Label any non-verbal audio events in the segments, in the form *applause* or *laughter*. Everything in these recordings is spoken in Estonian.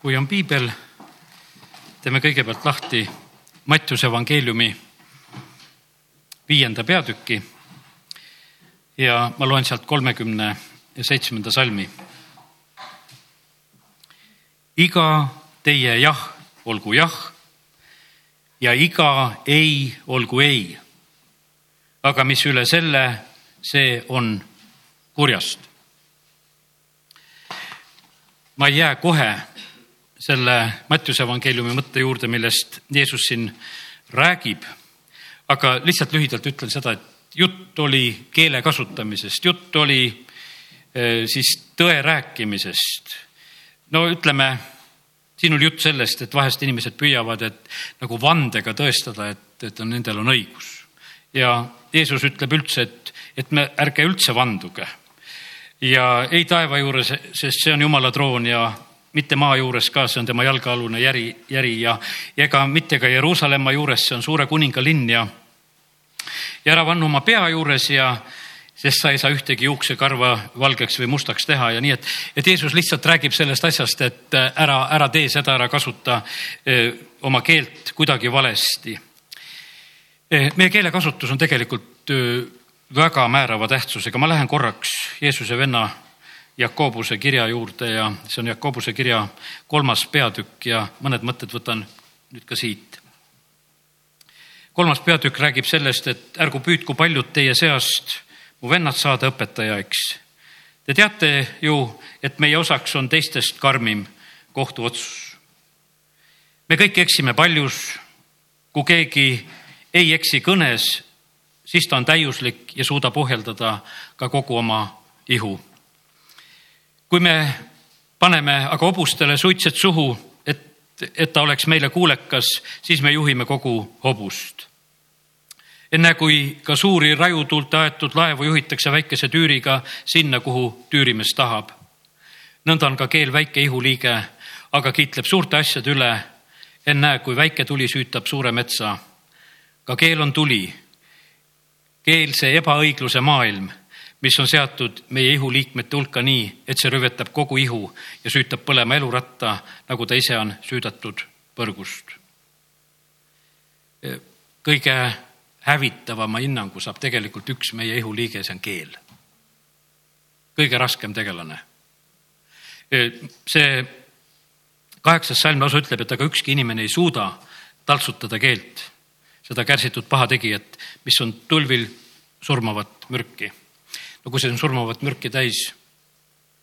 kui on piibel, teeme kõigepealt lahti Mattiuse evangeeliumi viienda peatüki ja ma loen sealt kolmekümne seitsmenda salmi. iga teie jah olgu jah ja iga ei olgu ei. aga mis üle selle, see on kurjast. ma ei jää kohe selle Mattiuse evangeeliumi mõtte juurde, millest Jeesus siin räägib. aga lihtsalt lühidalt ütlen seda, et jutt oli keele kasutamisest, jutt oli eh, siis tõe rääkimisest. no ütleme, siin oli jutt sellest, et vahest inimesed püüavad, et nagu vandega tõestada, et, et on, nendel on õigus. ja Jeesus ütleb üldse, et, et me ärge üldse vanduge. ja ei taeva juures, sest see on Jumala troon ja mitte maa juures ka, see on tema jalgealune järi, järi ja, ja ega mitte ka Jeruusalemma juures, see on suure kuninga linn ja, ja ära vannu oma pea juures ja, sest sa ei saa ühtegi juuksekarva valgeks või mustaks teha ja nii, et, et Jeesus lihtsalt räägib sellest asjast, et äh, ära, ära tee seda, ära kasuta öö, äh, oma keelt kuidagi valesti. Äh, meie keelekasutus on tegelikult öö, väga määrava tähtsusega, ma lähen korraks Jeesuse venna Jakobuse kirja juurde ja see on Jakobuse kirja kolmas peatükk ja mõned mõtted võtan nüüd ka siit. kolmas peatükk räägib sellest, et ärgu püüdku paljud teie seast mu vennad saada õpetajaiks. Te teate ju, et meie osaks on teistest karmim kohtuotsus. me kõik eksime paljus. kui keegi ei eksi kõnes, siis ta on täiuslik ja suudab ohjeldada ka kogu oma ihu kui me paneme aga hobustele suitsed suhu, et, et ta oleks meile kuulekas, siis me juhime kogu hobust. enne kui ka suuri rajutuulte aetud laevu juhitakse väikese tüüriga sinna, kuhu tüürimees tahab. nõnda on ka keel väike ihuliige, aga kiitleb suurte asjade üle. ennäe, kui väike tuli süütab suure metsa. ka keel on tuli. keel, see ebaõigluse maailm mis on seatud meie ihuliikmete hulka nii, et see rüvetab kogu ihu ja süütab põlema eluratta, nagu ta ise on süüdatud põrgust. kõige hävitavama hinnangu saab tegelikult üks meie ihuliige, see on keel. kõige raskem tegelane. see kaheksas salm lausa ütleb, et aga ükski inimene ei suuda taltsutada keelt, seda kärsitud pahategijat, mis on tulvil surmavat mürki no kui see on surmavat mürki täis,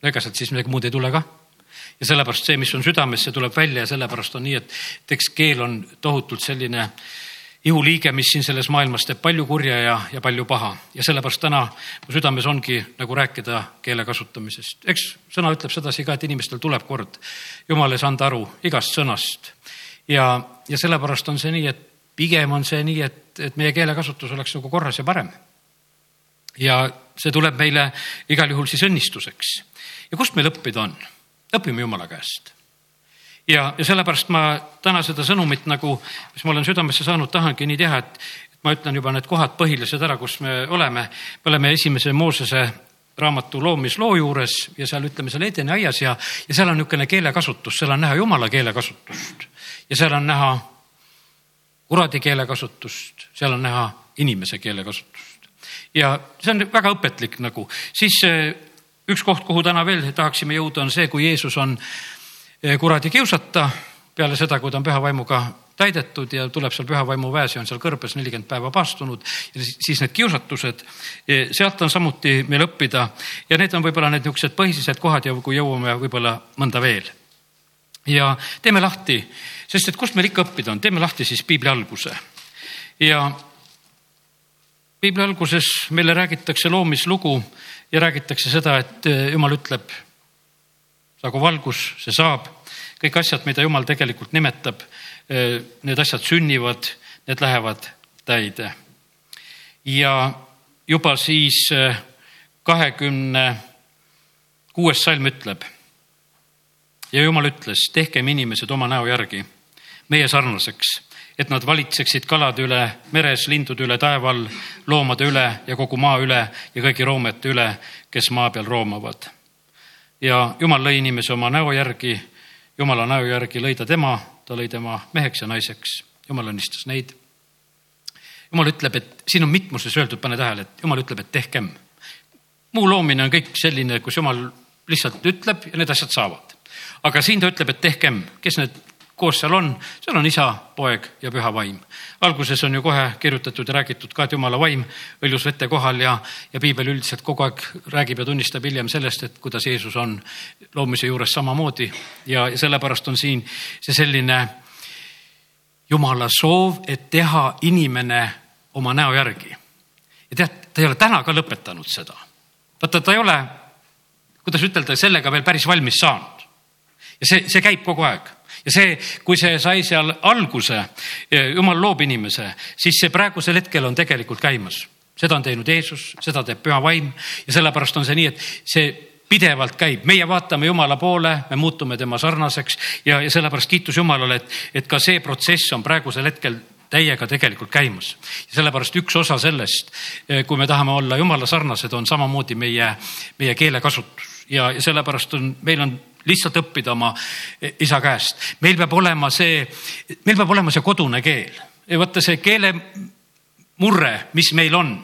ega sealt siis midagi muud ei tule ka. ja sellepärast see, mis on südames, see tuleb välja ja sellepärast on nii, et, eks keel on tohutult selline ihuliige, mis siin selles maailmas teeb palju kurja ja, ja palju paha ja sellepärast täna mu südames ongi nagu rääkida keele kasutamisest. eks sõna ütleb sedasi ka, et inimestel tuleb kord jumala ees anda aru igast sõnast. ja, ja sellepärast on see nii, et pigem on see nii, et, et meie keelekasutus oleks nagu korras ja parem ja see tuleb meile igal juhul siis õnnistuseks. ja kust meil õppida on? õpime Jumala käest. ja, ja sellepärast ma täna seda sõnumit nagu, mis ma olen südamesse saanud, tahangi nii teha, et ma ütlen juba need kohad põhilised ära, kus me oleme. me oleme esimese Moosese raamatu loomisloo juures ja seal ütleme seal Edeni aias ja, ja seal on niisugune keelekasutus, seal on näha jumala keelekasutust ja seal on näha kuradi keelekasutust, seal on näha inimese keelekasutust ja see on väga õpetlik nagu, siis eh, üks koht, kuhu täna veel tahaksime jõuda, on see, kui Jeesus on eh, kuradi kiusata. Peale seda, kui ta on püha vaimuga täidetud ja tuleb seal püha vaimu väes ja on seal kõrbes nelikümmend päeva paastunud ja siis need kiusatused, eh, sealt on samuti meil õppida. Ja need on võib-olla need niisugused põhilised kohad ja kui jõuame võib-olla mõnda veel. ja teeme lahti, sest et kust meil ikka õppida on, teeme lahti siis piibli alguse. Ja piibli alguses meile räägitakse loomislugu ja räägitakse seda, et eh, jumal ütleb, saagu valgus, see saab. kõik asjad, mida jumal tegelikult nimetab, eh, need asjad sünnivad, need lähevad täide. ja juba siis eh, kahekümne kuues salm ütleb. ja jumal ütles, tehkem inimesed oma näo järgi, meie sarnaseks et nad valitseksid kalade üle meres, lindude üle taeva all, loomade üle ja kogu maa üle ja kõigi roomete üle, kes maa peal roomavad. ja jumal lõi inimese oma näo järgi, jumala näo järgi lõi ta tema, ta lõi tema meheks ja naiseks, jumal õnnistas neid. jumal ütleb, et siin on mitmuses öeldud, pane tähele, et jumal ütleb, et tehkem. muu loomine on kõik selline, kus jumal lihtsalt ütleb ja need asjad saavad. aga siin ta ütleb, et tehkem, kes need koos seal on, seal on isa, poeg ja püha vaim. alguses on ju kohe kirjutatud ja räägitud ka, et jumala vaim õljus vete kohal ja, ja piibel üldiselt kogu aeg räägib ja tunnistab hiljem sellest, et kuidas Jeesus on loomise juures samamoodi ja, ja sellepärast on siin see selline jumala soov, et teha inimene oma näo järgi. ja tead, ta ei ole täna ka lõpetanud seda. vaata, ta ei ole, kuidas ütelda, sellega veel päris valmis saanud. ja see, see käib kogu aeg see, kui see sai seal alguse, jumal loob inimese, siis see praegusel hetkel on tegelikult käimas. seda on teinud Jeesus, seda teeb püha vaim ja sellepärast on see nii, et see pidevalt käib, meie vaatame Jumala poole, me muutume tema sarnaseks ja, ja sellepärast kiitus Jumalale, et, et ka see protsess on praegusel hetkel täiega tegelikult käimas. sellepärast üks osa sellest, kui me tahame olla jumala sarnased, on samamoodi meie, meie keelekasutus ja, ja sellepärast on, meil on lihtsalt õppida oma isa käest. meil peab olema see, meil peab olema see kodune keel. vaata see keele murre, mis meil on,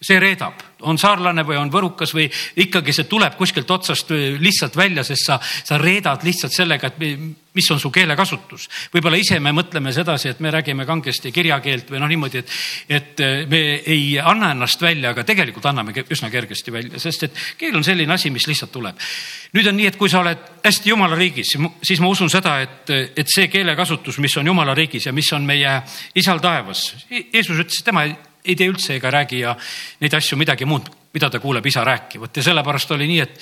see reedab, on saarlane või on võrukas või ikkagi see tuleb kuskilt otsast lihtsalt välja, sest sa, sa reedad lihtsalt sellega, et mis on su keelekasutus. võib-olla ise me mõtleme sedasi, et me räägime kangesti kirjakeelt või noh, niimoodi, et, et me ei anna ennast välja, aga tegelikult anname üsna kergesti välja, sest et keel on selline asi, mis lihtsalt tuleb. nüüd on nii, et kui sa oled hästi jumala riigis, siis ma usun seda, et, et see keelekasutus, mis on jumala riigis ja mis on meie isal taevas, Jeesus ütles, tema ei ei tee üldse ega räägi ja neid asju midagi muud, mida ta kuuleb isa rääkivat ja sellepärast oli nii, et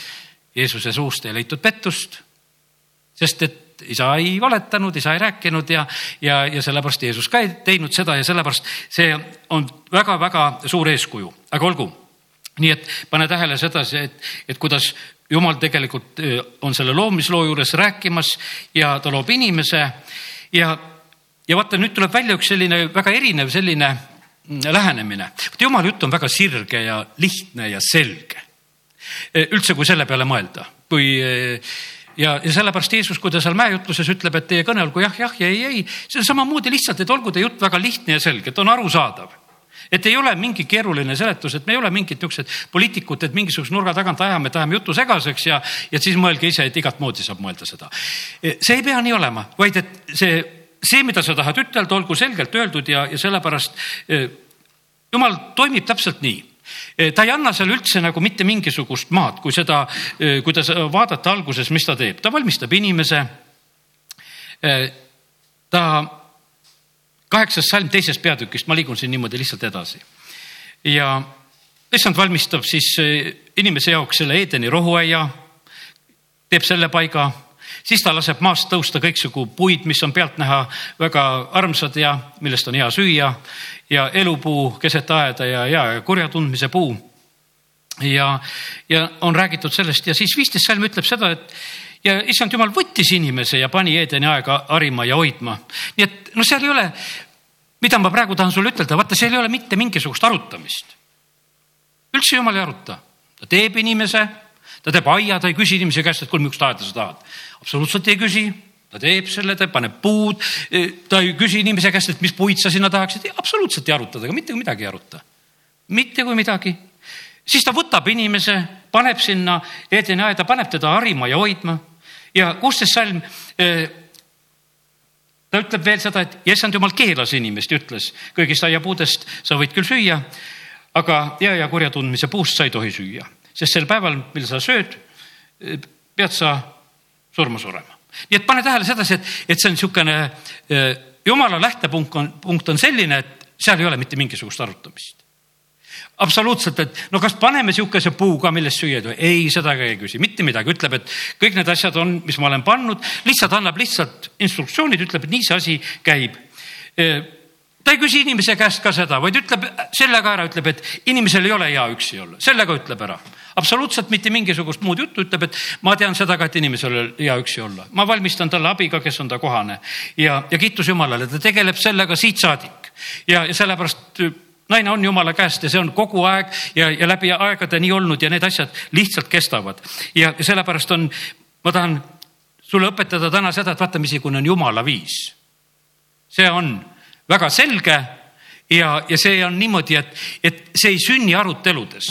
Jeesuse suust ei leitud pettust. sest et isa ei valetanud, isa ei rääkinud ja, ja, ja sellepärast Jeesus ka ei teinud seda ja sellepärast see on väga-väga suur eeskuju, aga olgu. nii et pane tähele sedasi, et, et kuidas jumal tegelikult on selle loomisloo juures rääkimas ja ta loob inimese ja, ja vaata, nüüd tuleb välja üks selline väga erinev selline lähenemine. jumala jutt on väga sirge ja lihtne ja selge. E, üldse, kui selle peale mõelda, kui e, ja, ja sellepärast Jeesus, kui ta seal mäejutluses ütleb, et teie kõne olgu jah, jah ja ei, ei, see on samamoodi lihtsalt, et olgu teie jutt väga lihtne ja selge, et on arusaadav et ei ole mingi keeruline seletus, et me ei ole mingid niisugused poliitikud, et mingisuguse nurga tagant ajame, et ajame jutu segaseks ja, ja siis mõelge ise, et igat moodi saab mõelda seda. E, see ei pea nii olema, vaid et see see, mida sa tahad ütelda, olgu selgelt öeldud ja, ja sellepärast eh, jumal toimib täpselt nii eh, ta ei anna seal üldse nagu mitte mingisugust maad, kui seda, eh, kui ta vaadata alguses, mis ta teeb, ta valmistab inimese. ta kaheksas salm teisest peatükist, ma liigun siin niimoodi lihtsalt edasi. ja issand valmistab siis inimese jaoks selle Eedeni rohuaia, teeb selle paiga siis ta laseb maast tõusta kõiksugu puid, mis on pealtnäha väga armsad ja millest on hea süüa ja elupuu keset aeda ja hea ja kurja tundmise puu. ja, ja on räägitud sellest ja siis viisteist salm ütleb seda, et ja issand jumal võttis inimese ja pani Eedeni aega harima ja hoidma. nii et noh, seal ei ole, mida ma praegu tahan sulle ütelda, vaata, seal ei ole mitte mingisugust arutamist. üldse jumal ei aruta, ta teeb inimese ta teeb aia, ta ei küsi inimese käest, et kuule, millist aeda sa tahad. absoluutselt ei küsi, ta teeb selle, ta paneb puud, ta ei küsi inimese käest, et mis puid sa sinna tahaksid, absoluutselt ei aruta temaga, mitte kui midagi ei aruta. mitte kui midagi. siis ta võtab inimese, paneb sinna Edeni aeda, paneb teda harima ja hoidma ja kuusteist salm eh, ta ütleb veel seda, et issand jumal keelas inimest ja ütles, kõigist aiapuudest sa võid küll süüa, aga hea ja kurja tundmise puust sa ei tohi süüa sest sel päeval, mil sa sööd, pead sa surma surema. nii et pane tähele sedasi, et, et see on niisugune eh, jumala lähtepunkt on, punkt on selline, et seal ei ole mitte mingisugust arutamist absoluutselt, et no kas paneme sihukese puu ka, millest süüa ei tohi. ei, seda ka ei küsi, mitte midagi, ütleb, et kõik need asjad on, mis ma olen pannud, lihtsalt annab lihtsalt instruktsioonid, ütleb, et nii see asi käib eh, ta ei küsi inimese käest ka seda, vaid ütleb selle ka ära, ütleb, et inimesel ei ole hea üksi olla, selle ka ütleb ära. Absoluutselt mitte mingisugust muud juttu, ütleb, et ma tean seda ka, et inimesel ole hea üksi olla. ma valmistan talle abiga, kes on ta kohane ja, ja kiitus Jumalale, ta tegeleb sellega siit saadik ja, ja sellepärast naine on jumala käest ja see on kogu aeg ja, ja läbi aegade nii olnud ja need asjad lihtsalt kestavad ja sellepärast on, ma tahan sulle õpetada täna seda, et vaata, missugune on jumala viis. see on väga selge ja, ja see on niimoodi, et, et see ei sünni aruteludes.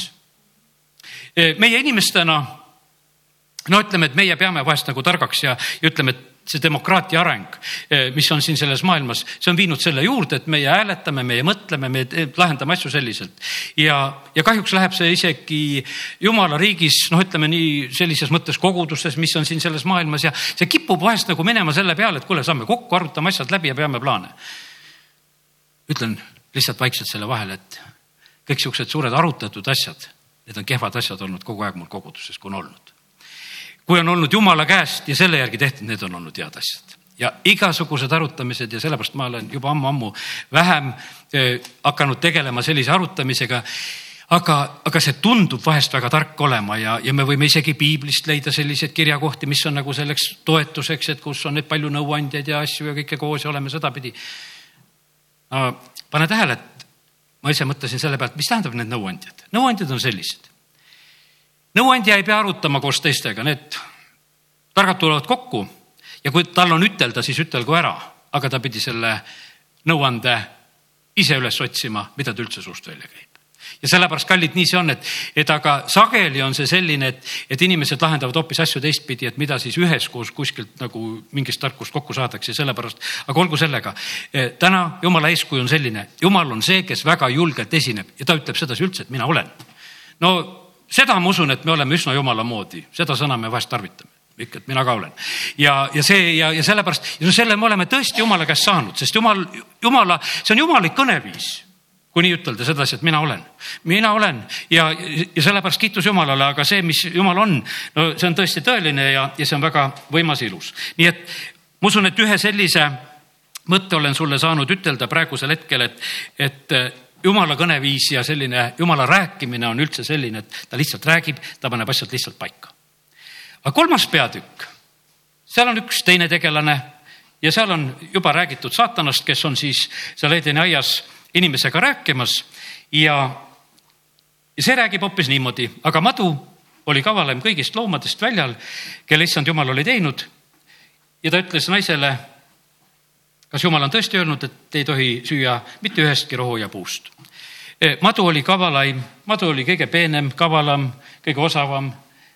Meie inimestena, no ütleme, et meie peame vahest nagu targaks ja, ja ütleme, et see demokraatia areng, mis on siin selles maailmas, see on viinud selle juurde, et meie hääletame, meie mõtleme, me lahendame asju selliselt. ja, ja kahjuks läheb see isegi jumala riigis, noh, ütleme nii sellises mõttes kogudustes, mis on siin selles maailmas ja see kipub vahest nagu minema selle peale, et kuule, saame kokku, arutame asjad läbi ja peame plaane. ütlen lihtsalt vaikselt selle vahele, et kõik siuksed suured arutatud asjad, need on kehvad asjad olnud kogu aeg mul koguduses, kui on olnud kui on olnud jumala käest ja selle järgi tehtud, need on olnud head asjad ja igasugused arutamised ja sellepärast ma olen juba ammu-ammu vähem eh, hakanud tegelema sellise arutamisega. aga, aga see tundub vahest väga tark olema ja, ja me võime isegi piiblist leida selliseid kirjakohti, mis on nagu selleks toetuseks, et kus on neid palju nõuandjaid ja asju ja kõike koos ja oleme sedapidi no,. pane tähele, et ma ise mõtlesin selle pealt, mis tähendab need nõuandjad. nõuandjad on sellised nõuandja ei pea arutama koos teistega, need targad tulevad kokku ja kui tal on ütelda, siis ütelgu ära, aga ta pidi selle nõuande ise üles otsima, mida ta üldse suust välja käib. Ja sellepärast, kallid, nii see on, et, et aga sageli on see selline, et, et inimesed lahendavad hoopis asju teistpidi, et mida siis üheskoos kuskilt nagu mingist tarkust kokku saadakse, sellepärast, aga olgu sellega. Eh, täna jumala eeskuju on selline, jumal on see, kes väga julgelt esineb ja ta ütleb sedasi üldse, et mina olen. no seda ma usun, et me oleme üsna jumala moodi, seda sõna me vahest tarvitame ikka, et mina ka olen. ja, ja see ja, ja sellepärast, ja selle me oleme tõesti jumala käest saanud, sest jumal, jumala, see on jumalik kõneviis kui nii ütelda sedasi, et mina olen, mina olen ja, ja sellepärast kiitus Jumalale, aga see, mis Jumal on, no see on tõesti tõeline ja, ja see on väga võimas ilus. nii et ma usun, et ühe sellise mõtte olen sulle saanud ütelda praegusel hetkel, et, et jumala kõneviis ja selline jumala rääkimine on üldse selline, et ta lihtsalt räägib, ta paneb asjad lihtsalt paika. aga kolmas peatükk, seal on üks teine tegelane ja seal on juba räägitud saatanast, kes on siis seal Edeni aias inimesega rääkimas ja, see räägib hoopis niimoodi, aga madu oli kavalam kõigist loomadest väljal, kelle issand jumal oli teinud. ja ta ütles naisele kas jumal on tõesti öelnud, et ei tohi süüa mitte ühestki rohujapuust? E, madu oli kavalaim, madu oli kõige peenem, kavalam, kõige osavam,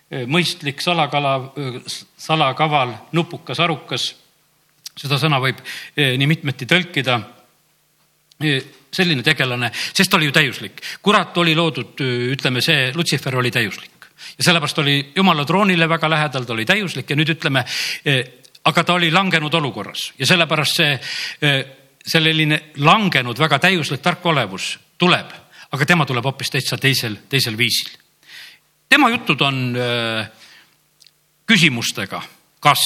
e, mõistlik, salakala, e, salakaval, nupukas, arukas. seda sõna võib nii mitmeti tõlkida. Selline tegelane, sest ta oli ju täiuslik. kurat oli loodud, ütleme see, Lutsifer oli täiuslik ja sellepärast oli jumala troonile väga lähedal, ta oli täiuslik ja nüüd ütleme aga ta oli langenud olukorras ja sellepärast see, eh, selline langenud, väga täiuslik tark olevus tuleb, aga tema tuleb hoopis täitsa teisel, teisel viisil. tema jutud on äh, küsimustega, kas,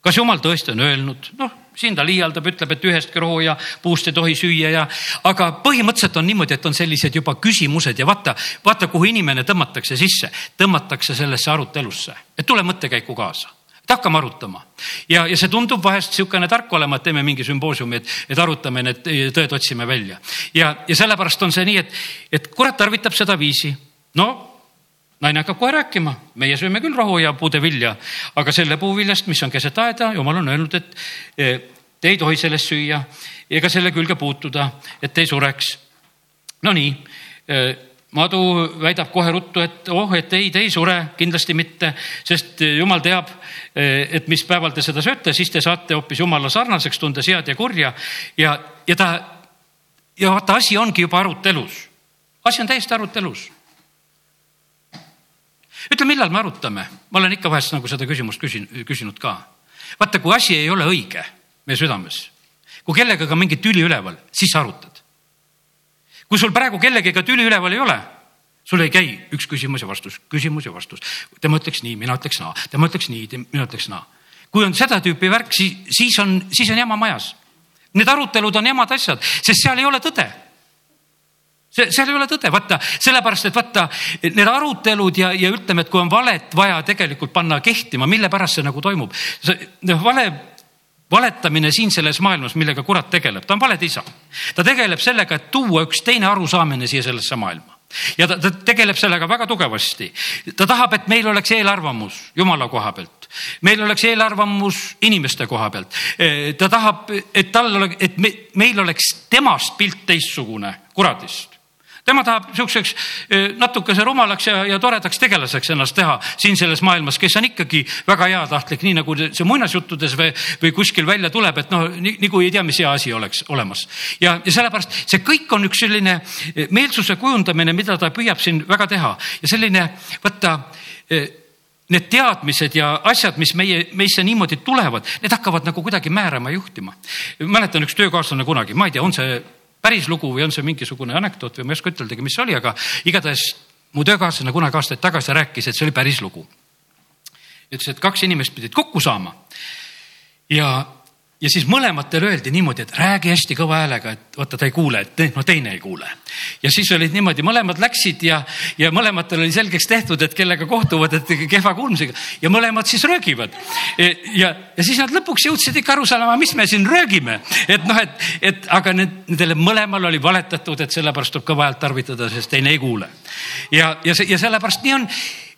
kas jumal tõesti on öelnud, noh, siin ta liialdab, ütleb, et ühestki rohu ja puust ei tohi süüa ja, aga põhimõtteliselt on niimoodi, et on sellised juba küsimused ja vaata, vaata, kuhu inimene tõmmatakse sisse, tõmmatakse sellesse arutelusse, et tule mõttekäiku kaasa et hakkame arutama. ja, ja see tundub vahest niisugune tark olema, et teeme mingi sümboosiumi, et, et arutame need tõed, otsime välja. ja, ja sellepärast on see nii, et, et kurat tarvitab seda viisi. no naine hakkab kohe rääkima, meie sööme küll rohu ja puudevilja, aga selle puuviljast, mis on keset aeda, jumal on öelnud, et eh, te ei tohi sellest süüa ega selle külge puutuda, et ei sureks. Nonii eh, madu väidab kohe ruttu, et oh, et ei, te ei sure, kindlasti mitte, sest jumal teab, et mis päeval te seda sööte, siis te saate hoopis jumala sarnaseks, tundes head ja kurja ja, ja ta ja vaata, asi ongi juba arutelus. asi on täiesti arutelus. Ütle, millal me arutame? ma olen ikka vahest nagu seda küsimust küsin, küsinud ka. vaata, kui asi ei ole õige meie südames, kui kellegagi mingi tüli üleval, siis arutad kui sul praegu kellegiga tüli üleval ei ole, sul ei käi üks küsimus ja vastus, küsimus ja vastus. tema ütleks nii, mina ütleks naa, tema ütleks nii, mina ütleks naa. kui on seda tüüpi värk, siis, siis on, siis on jama majas. Need arutelud on jamad asjad, sest seal ei ole tõde see, seal ei ole tõde, vaata, sellepärast et vaata, need arutelud ja, ja ütleme, et kui on valet vaja tegelikult panna kehtima, mille pärast see nagu toimub. noh, vale valetamine siin selles maailmas, millega kurat tegeleb, ta on valede isa. ta tegeleb sellega, et tuua üks teine arusaamine siia sellesse maailma ja ta, ta tegeleb sellega väga tugevasti. ta tahab, et meil oleks eelarvamus Jumala koha pealt. meil oleks eelarvamus inimeste koha pealt. ta tahab, et tal oleks, et me, meil oleks temast pilt teistsugune kuradist tema tahab siukseks natukese rumalaks ja, ja toredaks tegelaseks ennast teha siin selles maailmas, kes on ikkagi väga heatahtlik, nii nagu see muinasjuttudes või, või kuskil välja tuleb, et noh, nagu ei tea, mis hea asi oleks olemas. ja, ja sellepärast see kõik on üks selline meelsuse kujundamine, mida ta püüab siin väga teha ja selline võtta need teadmised ja asjad, mis meie, meisse niimoodi tulevad, need hakkavad nagu kuidagi määrama ja juhtima. mäletan üks töökaaslane kunagi, ma ei tea, on see päris lugu või on see mingisugune anekdoot või ma ei oska üteldagi, mis see oli, aga igatahes mu töökaaslane kunagi aastaid tagasi rääkis, et see oli päris lugu. ütles, et kaks inimest pidid kokku saama ja ja siis mõlematele öeldi niimoodi, et räägi hästi kõva häälega, et vaata, ta ei kuule, et no teine ei kuule. ja siis olid niimoodi, mõlemad läksid ja, ja mõlematel oli selgeks tehtud, et kellega kohtuvad, et kehva kuulmisega ja mõlemad siis röögivad. ja, ja siis nad lõpuks jõudsid ikka aru saama, mis me siin röögime, et noh, et, et aga need, nendele mõlemal oli valetatud, et sellepärast tuleb kõva häält tarvitada, sest teine ei kuule. ja, ja see ja sellepärast nii on,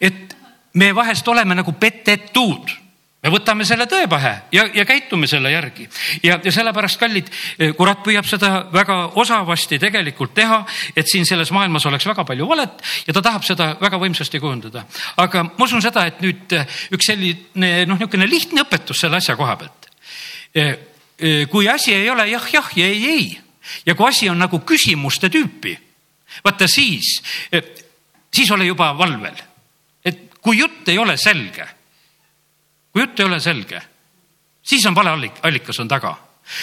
et me vahest oleme nagu petetud võtame selle tõe pähe ja, ja käitume selle järgi ja, ja sellepärast, kallid, kurat püüab seda väga osavasti tegelikult teha, et siin selles maailmas oleks väga palju valet ja ta tahab seda väga võimsasti kujundada. aga ma usun seda, et nüüd üks selline noh, niisugune lihtne õpetus selle asja koha pealt. kui asi ei ole jah, jah ja ei, ei ja kui asi on nagu küsimuste tüüpi, vaata siis, siis ole juba valvel. et kui jutt ei ole selge kui jutt ei ole selge, siis on valeallikas on taga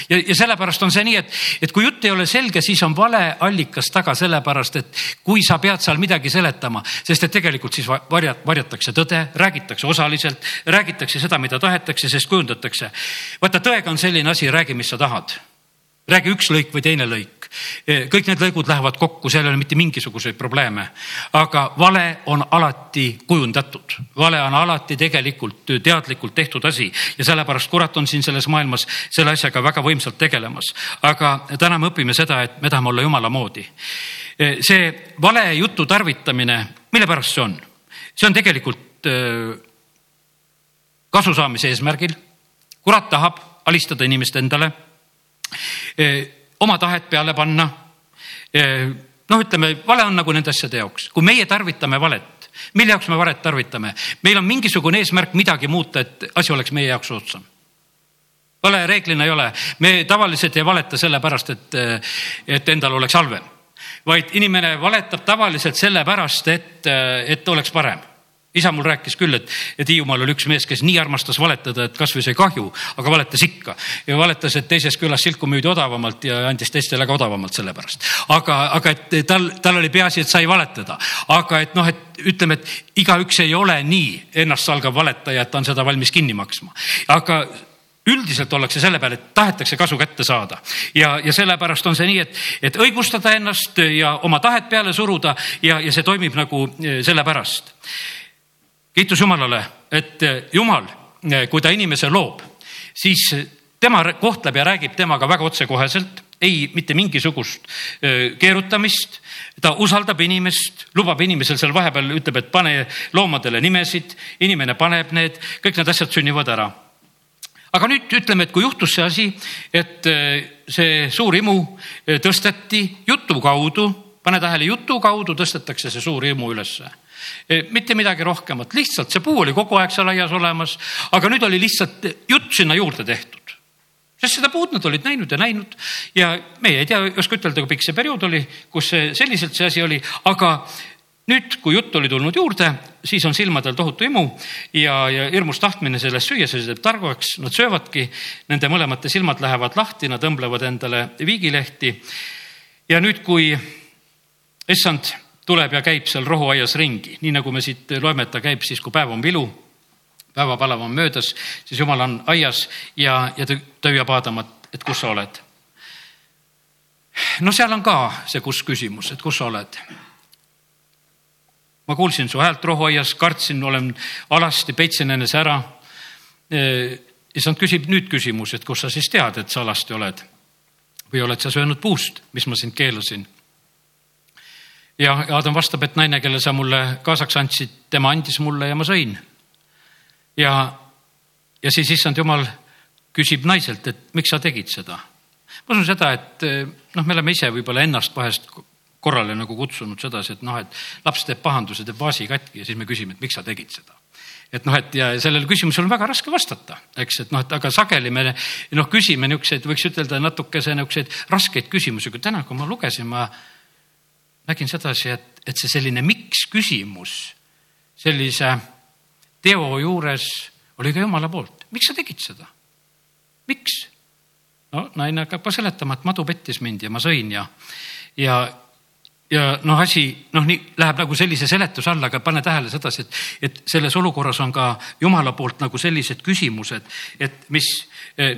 ja, ja sellepärast on see nii, et, et kui jutt ei ole selge, siis on valeallikas taga, sellepärast et kui sa pead seal midagi seletama, sest et tegelikult siis varjat-, varjatakse tõde, räägitakse osaliselt, räägitakse seda, mida tahetakse, sest kujundatakse. vaata, tõega on selline asi, räägi, mis sa tahad räägi üks lõik või teine lõik. kõik need lõigud lähevad kokku, seal ei ole mitte mingisuguseid probleeme. aga vale on alati kujundatud, vale on alati tegelikult teadlikult tehtud asi ja sellepärast kurat on siin selles maailmas selle asjaga väga võimsalt tegelemas. aga täna me õpime seda, et me tahame olla jumala moodi. see vale jutu tarvitamine, mille pärast see on? see on tegelikult kasu saamise eesmärgil. kurat tahab alistada inimest endale Eh, oma tahet peale panna. Eh, noh, ütleme, vale on nagu nende asjade jaoks, kui meie tarvitame valet, mille jaoks me valet tarvitame, meil on mingisugune eesmärk midagi muuta, et asi oleks meie jaoks soodsam vale reeglina ei ole, me tavaliselt ei valeta sellepärast, et, et endal oleks halvem, vaid inimene valetab tavaliselt sellepärast, et, et oleks parem isa mul rääkis küll, et, et Hiiumaal oli üks mees, kes nii armastas valetada, et kasvõi sai kahju, aga valetas ikka. ja valetas, et teises külas silku müüdi odavamalt ja andis teistele ka odavamalt selle pärast. aga, aga et tal, tal oli peaasi, et sai valetada. aga et noh, et ütleme, et igaüks ei ole nii ennastsalgav valetaja, et ta on seda valmis kinni maksma. aga üldiselt ollakse selle peale, et tahetakse kasu kätte saada ja, ja sellepärast on see nii, et, et õigustada ennast ja oma tahet peale suruda ja, ja see toimib nagu eh, sellepärast kiitus Jumalale, et eh, Jumal, eh, kui ta inimese loob, siis tema kohtleb ja räägib temaga väga otsekoheselt, ei mitte mingisugust eh, keerutamist. ta usaldab inimest, lubab inimesel seal vahepeal, ütleb, et pane loomadele nimesid, inimene paneb need, kõik need asjad sünnivad ära aga nüüd ütleme, et kui juhtus see asi, et see suur imu tõsteti jutu kaudu, pane tähele, jutu kaudu tõstetakse see suur imu ülesse Eh, mitte midagi rohkemat, lihtsalt see puu oli kogu aeg seal aias olemas, aga nüüd oli lihtsalt jutt sinna juurde tehtud sest seda puud nad olid näinud ja näinud ja meie ei tea, ei oska ütelda, kui pikk see periood oli, kus see selliselt see asi oli, aga nüüd, kui jutt oli tulnud juurde, siis on silmadel tohutu imu ja, ja hirmus tahtmine sellest süüa, see teeb targaks, nad söövadki, nende mõlemate silmad lähevad lahti, nad õmblevad endale viigilehti. ja nüüd, kui issand tuleb ja käib seal rohuaias ringi, nii nagu me siit loeme, et ta käib siis, kui päev on vilu, päevapalav on möödas, siis jumal on aias ja, ja ta hüüab Aadamat, et kus sa oled. no seal on ka see kus küsimus, et kus sa oled. ma kuulsin su häält rohuaias, kartsin, olen alasti, peitsin enese ära. issand küsib nüüd küsimus, et kus sa siis tead, et sa alasti oled või oled sa söönud puust, mis ma sind keelasin ja Adam vastab, et naine, kelle sa mulle kaasaks andsid, tema andis mulle ja ma sõin. ja ja siis issand jumal küsib naiselt, et miks sa tegid seda. ma usun seda, et noh, me oleme ise võib-olla ennast vahest korrale nagu kutsunud sedasi, et noh, et laps teeb pahanduse, teeb vaasi katki ja siis me küsime, et miks sa tegid seda et noh, et ja sellele küsimusele on väga raske vastata, eks, et noh, et aga sageli me noh, küsime niisuguseid, võiks ütelda natukese niisuguseid raskeid küsimusi, kui täna, kui ma lugesin, ma nägin sedasi, et, et see selline miks küsimus sellise teo juures oli ka jumala poolt. miks sa tegid seda? miks? no naine hakkab ka seletama, et madu pettis mind ja ma sõin ja, ja ja noh, asi noh, nii läheb nagu sellise seletuse alla, aga pane tähele sedasi, et, et selles olukorras on ka jumala poolt nagu sellised küsimused, et mis,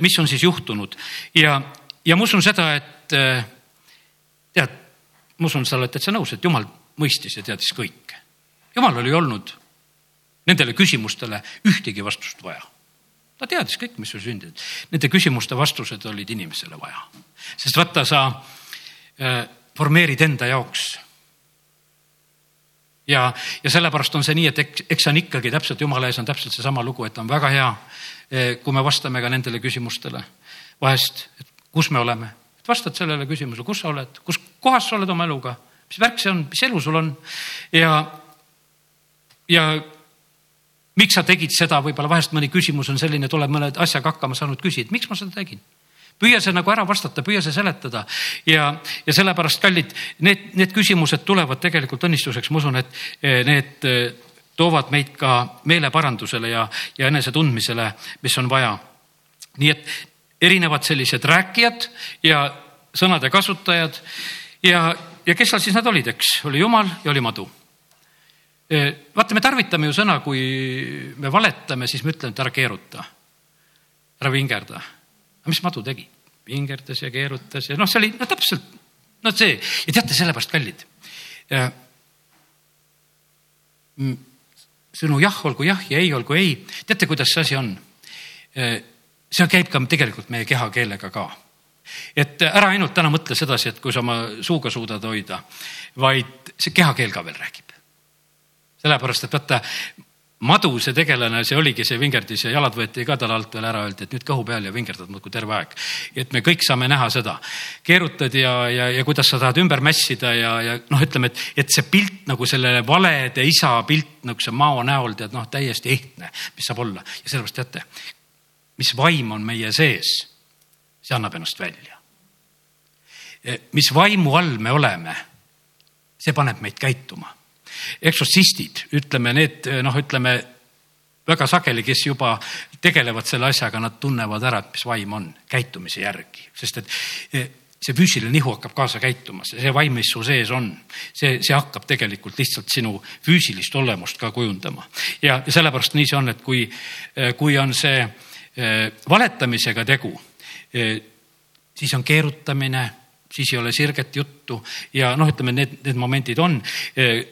mis on siis juhtunud ja, ja ma usun seda, et tead, ma usun, sa oled täitsa nõus, et jumal mõistis ja teadis kõike. jumal oli olnud nendele küsimustele ühtegi vastust vaja. ta teadis kõik, mis sul sündinud. Nende küsimuste vastused olid inimesele vaja, sest vaata sa formeerid enda jaoks. ja, ja sellepärast on see nii, et eks, eks see on ikkagi täpselt jumala ees on täpselt seesama lugu, et on väga hea, eh, kui me vastame ka nendele küsimustele vahest, et kus me oleme, et vastad sellele küsimusele, kus sa oled, kus kohas sa oled oma eluga, mis värk see on, mis elu sul on? Ja, ja miks sa tegid seda, võib-olla vahest mõni küsimus on selline, tuleb mõne asjaga hakkama saanud, küsid, miks ma seda tegin? Püüa see nagu ära vastata, püüa see seletada. Ja, ja sellepärast, kallid, need, need küsimused tulevad tegelikult õnnistuseks, ma usun, et eh, need eh, toovad meid ka meeleparandusele ja, ja enesetundmisele, mis on vaja. nii et erinevad sellised rääkijad ja sõnade kasutajad ja, ja kes seal siis nad olid, eks, oli jumal ja oli madu eh, vaata, me tarvitame ju sõna, kui me valetame, siis me ütleme, et ära keeruta, ära vingerda mis madu tegi? vingerdas ja keerutas ja noh, see oli no täpselt, no see ja teate, sellepärast kallid. sõnu jah olgu jah ja ei olgu ei, teate, kuidas see asi on? see käib ka tegelikult meie kehakeelega ka et ära ainult täna mõtle sedasi, et kui sa oma suuga suudad hoida, vaid see kehakeel ka veel räägib. sellepärast, et vaata, madu see tegelane, see oligi see vingerdis ja jalad võeti ka tal alt veel ära, öeldi, et nüüd kõhu peal ja vingerdad muudkui terve aeg. et me kõik saame näha seda, keerutad ja, ja, ja kuidas sa tahad ümber mässida ja, ja noh, ütleme, et, et see pilt nagu sellele valede isa pilt niisuguse mao näol tead noh, täiesti ehtne, mis saab olla ja sellepärast teate, mis vaim on meie sees, see annab ennast välja. mis vaimu all me oleme, see paneb meid käituma eksotsistid, ütleme need noh, ütleme väga sageli, kes juba tegelevad selle asjaga, nad tunnevad ära, et mis vaim on käitumise järgi, sest et eh, see füüsiline nihu hakkab kaasa käituma, see vaim, mis su sees on, see, see hakkab tegelikult lihtsalt sinu füüsilist olemust ka kujundama. ja, sellepärast nii see on, et kui, kui on see valetamisega tegu, siis on keerutamine siis ei ole sirget juttu. Ja noh, ütleme, need, need momendid on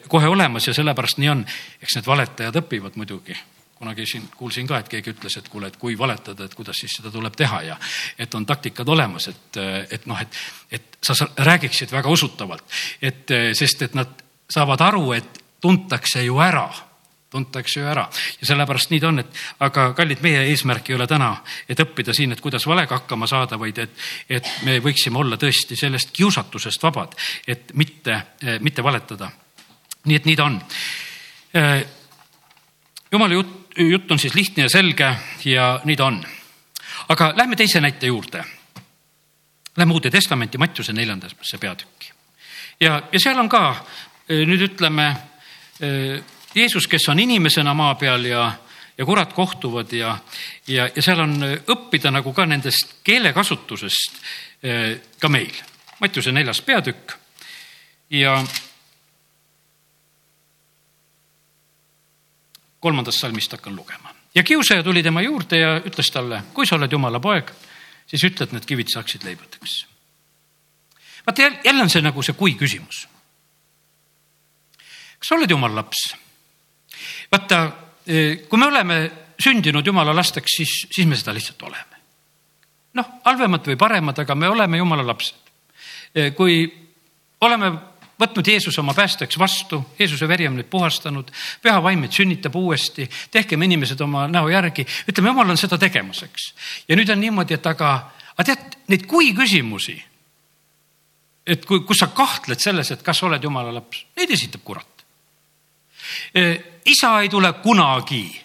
kohe olemas ja sellepärast nii on. eks need valetajad õpivad muidugi. Kunagi siin kuulsin ka, et keegi ütles, et kuule, et kui valetada, et kuidas siis seda tuleb teha ja et on taktikad olemas, et, et noh, et, et sa räägiksid väga usutavalt, et sest et nad saavad aru, et tuntakse ju ära tuntakse ju ära ja sellepärast nii ta on, et aga kallid, meie eesmärk ei ole täna, et õppida siin, et kuidas valega hakkama saada, vaid et, et me võiksime olla tõesti sellest kiusatusest vabad, et mitte, mitte valetada. nii et nii ta on. jumala jutt, jutt on siis lihtne ja selge ja nii ta on. aga lähme teise näite juurde. Lähme Uude Testamenti, Mattiuse neljandasse peatükki. ja, ja seal on ka nüüd ütleme Jeesus, kes on inimesena maa peal ja, ja kurat kohtuvad ja, ja, ja seal on õppida nagu ka nendest keelekasutusest eh, ka meil. Mattiuse neljas peatükk ja kolmandast salmist hakkan lugema. ja kiusaja tuli tema juurde ja ütles talle, kui sa oled jumala poeg, siis ütle, et need kivid saaksid leibadeks. vaata jälle on see nagu see kui küsimus. kas sa oled jumala laps? Vaata, eh, kui me oleme sündinud jumala lasteks, siis, siis me seda lihtsalt oleme. noh, halvemad või paremad, aga me oleme jumala lapsed. Eh, kui oleme võtnud Jeesuse oma päästjaks vastu, Jeesuse veri on meid puhastanud, püha vaim meid sünnitab uuesti, tehkem inimesed oma näo järgi, ütleme, jumal on seda tegemas, eks. ja nüüd on niimoodi, et aga, aga tead, neid kui küsimusi, et kui, kus sa kahtled selles, et kas oled jumala laps, neid esitab kurat. Isa ei tule kunagi.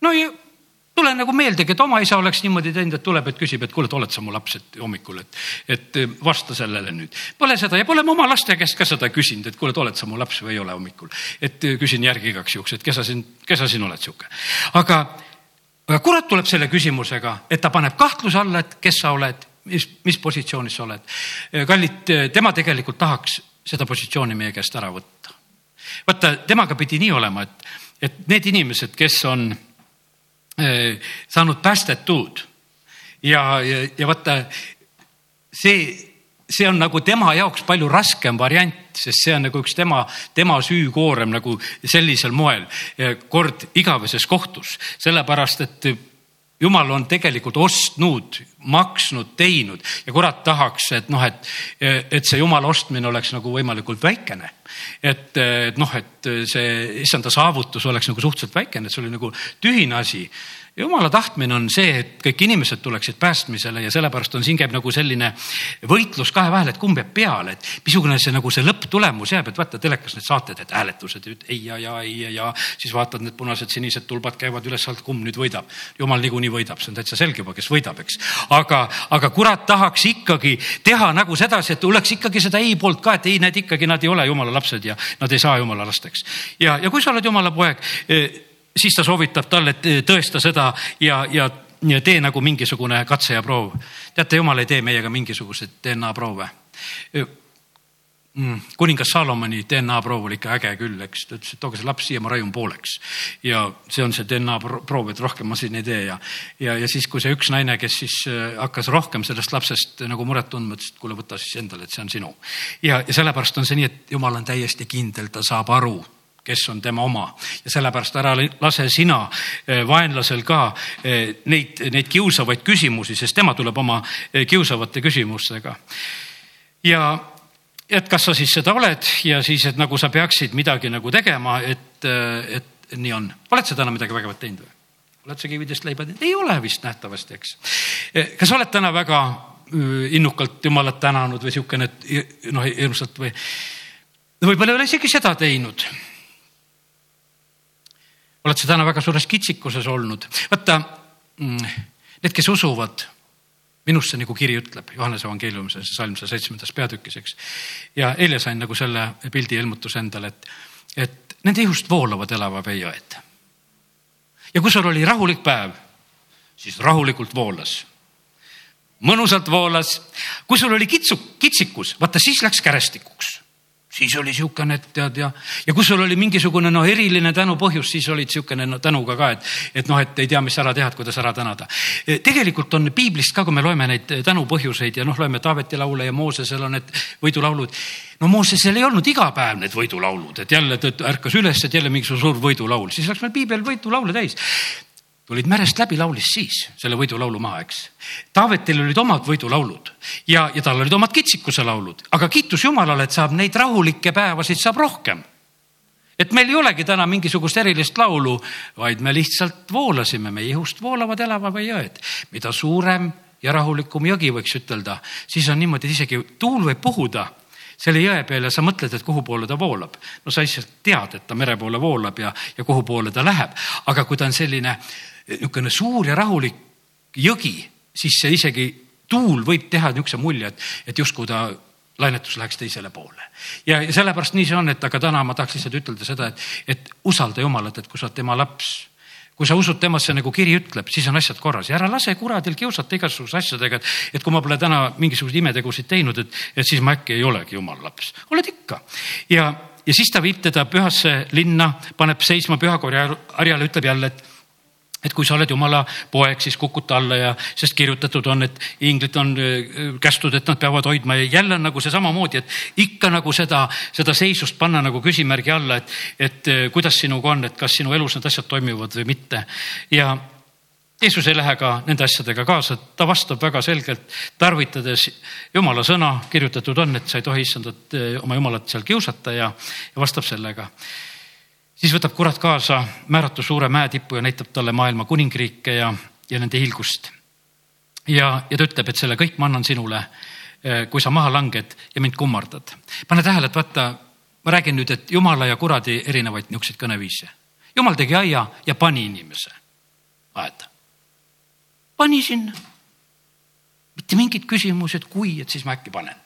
no ja tule nagu meeldegi, et oma isa oleks niimoodi teinud, et tuleb, et küsib, et kuule, et oled sa mu laps, et hommikul, et, et vasta sellele nüüd. Pole seda ja pole ma oma laste käest ka seda küsinud, et kuule, et oled sa mu laps või ei ole hommikul. et küsin järgi igaks juhuks, et kes sa siin, kes sa siin oled sihuke. aga, aga kurat tuleb selle küsimusega, et ta paneb kahtluse alla, et kes sa oled, mis, mis positsioonis sa oled. kallid, tema tegelikult tahaks seda positsiooni meie käest ära võtta. Vaata, temaga pidi nii olema, et, et need inimesed, kes on Eh, saanud päästetud. ja, ja, ja vaata see, see on nagu tema jaoks palju raskem variant, sest see on nagu üks tema, tema süükoorem nagu sellisel moel kord igaveses kohtus, sellepärast et jumal on tegelikult ostnud, maksnud, teinud ja kurat tahaks, et noh, et, et see jumala ostmine oleks nagu võimalikult väikene. et, et noh, et see issanda saavutus oleks nagu suhteliselt väikene, et see oli nagu tühine asi jumala tahtmine on see, et kõik inimesed tuleksid päästmisele ja sellepärast on, siin käib nagu selline võitlus kahe vahel, et kumb jääb peale, et missugune see nagu see lõpptulemus jääb, et vaata telekas need saated, et hääletused, ei ja, ja, ei ja, ja siis vaatad, need punased-sinised tulbad käivad üles-alt, kumb nüüd võidab. jumal niikuinii võidab, see on täitsa selge juba, kes võidab, eks. aga, aga kurat tahaks ikkagi teha nagu sedasi, et oleks ikkagi seda ei poolt ka, et ei, need ikkagi, nad ei ole jumala lapsed ja nad ei saa jumala lasteks. ja, ja kui sa oled jumala poeg siis ta soovitab talle, et tõesta seda ja, ja, ja tee nagu mingisugune katse ja proov. teate, jumal ei tee meiega mingisuguseid DNA proove mm, kuningas Salomoni DNA proov oli ikka äge küll, eks, ta ütles, et tooge see laps siia, ma raiun pooleks. ja see on see DNA proov, et rohkem ma siin ei tee ja, ja, ja siis, kui see üks naine, kes siis hakkas rohkem sellest lapsest nagu muret tundma, ütles, et kuule, võta siis endale, et see on sinu. ja, ja sellepärast on see nii, et jumal on täiesti kindel, ta saab aru kes on tema oma ja sellepärast ära lase sina eh, vaenlasel ka eh, neid, neid kiusavaid küsimusi, sest tema tuleb oma eh, kiusavate küsimustega. ja et kas sa siis seda oled ja siis, et nagu sa peaksid midagi nagu tegema, et, et nii on. oled sa täna midagi vägevat teinud või? oled sa kividest leiba teinud? ei ole vist nähtavasti, eks. kas oled täna väga innukalt Jumalat tänanud või sihukene, noh, hirmsalt või võib-olla ei ole isegi seda teinud oled sa täna väga suures kitsikuses olnud. vaata, mm, need, kes usuvad minusse, nagu kiri ütleb, Johannese evangeeliumis, see salm seal seitsmendas peatükis, eks. ja eile sain nagu selle pildi ilmutuse endale, et, et nende ihust voolavad elava vee jõed. ja kui sul oli rahulik päev, siis rahulikult voolas. mõnusalt voolas. kui sul oli kitsu, kitsikus, vaata siis läks kärestikuks siis oli niisugune, et tead ja, ja kui sul oli mingisugune no eriline tänupõhjus, siis olid niisugune no, tänuga ka, et, et noh, et ei tea, mis ära teha, et kuidas ära tänada. E, tegelikult on piiblist ka, kui me loeme neid tänupõhjuseid ja noh, loeme Taaveti laule ja Moosesel on need võidulaulud. no Moosesel ei olnud iga päev need võidulaulud, et jälle ta ärkas üles, et jälle mingisugune suur võidulaul, siis läks meil piibel võidulaule täis tulid merest läbi, laulis siis selle võidulaulu maha, eks. Taavetil olid omad võidulaulud ja, ja tal olid omad kitsikuse laulud, aga kiitus Jumalale, et saab neid rahulikke päevasid saab rohkem. et meil ei olegi täna mingisugust erilist laulu, vaid me lihtsalt voolasime, meie ihust voolavad elavad jõed. mida suurem ja rahulikum jõgi, võiks ütelda, siis on niimoodi, et isegi tuul võib puhuda selle jõe peal ja sa mõtled, et kuhu poole ta voolab. no sa lihtsalt tead, et ta mere poole voolab ja, ja kuhu poole ta läheb. aga kui ta on selline niisugune suur ja rahulik jõgi, siis see isegi tuul võib teha niisuguse mulje, et, et justkui ta lainetus läheks teisele poole. ja sellepärast nii see on, et aga täna ma tahaks lihtsalt ütelda seda, et, et usalda Jumalat, et kui sa oled tema laps, kui sa usud temasse, nagu kiri ütleb, siis on asjad korras ja ära lase kuradil kiusata igasuguse asjadega, et, et kui ma pole täna mingisuguseid imetegusid teinud, et, et siis ma äkki ei olegi jumala laps. oled ikka. ja, ja siis ta viib teda pühasse linna, paneb seisma pühakorja harjale, ütleb jälle, et et kui sa oled jumala poeg, siis kukuta alla ja, sest kirjutatud on, et inglid on äh, kästud, et nad peavad hoidma ja jälle on nagu see samamoodi, et ikka nagu seda, seda seisust panna nagu küsimärgi alla, et, et äh, kuidas sinuga on, et kas sinu elus need asjad toimivad või mitte. ja, Jeesus ei lähe ka nende asjadega kaasa, ta vastab väga selgelt, tarvitades jumala sõna, kirjutatud on, et sa ei tohi issandat, oma jumalat seal kiusata ja, ja vastab sellega. Siis võtab kurat kaasa määratu suure mäetippu ja näitab talle maailma kuningriike ja, ja nende hiilgust. ja, ja ta ütleb, et selle kõik ma annan sinule, kui sa maha langed ja mind kummardad. pane tähele, et vaata, ma räägin nüüd, et jumala ja kuradi erinevaid niisuguseid kõneviise. jumal tegi aia ja pani inimese aeda pani sinna. mitte mingit küsimusi, et kui, et siis ma äkki panen.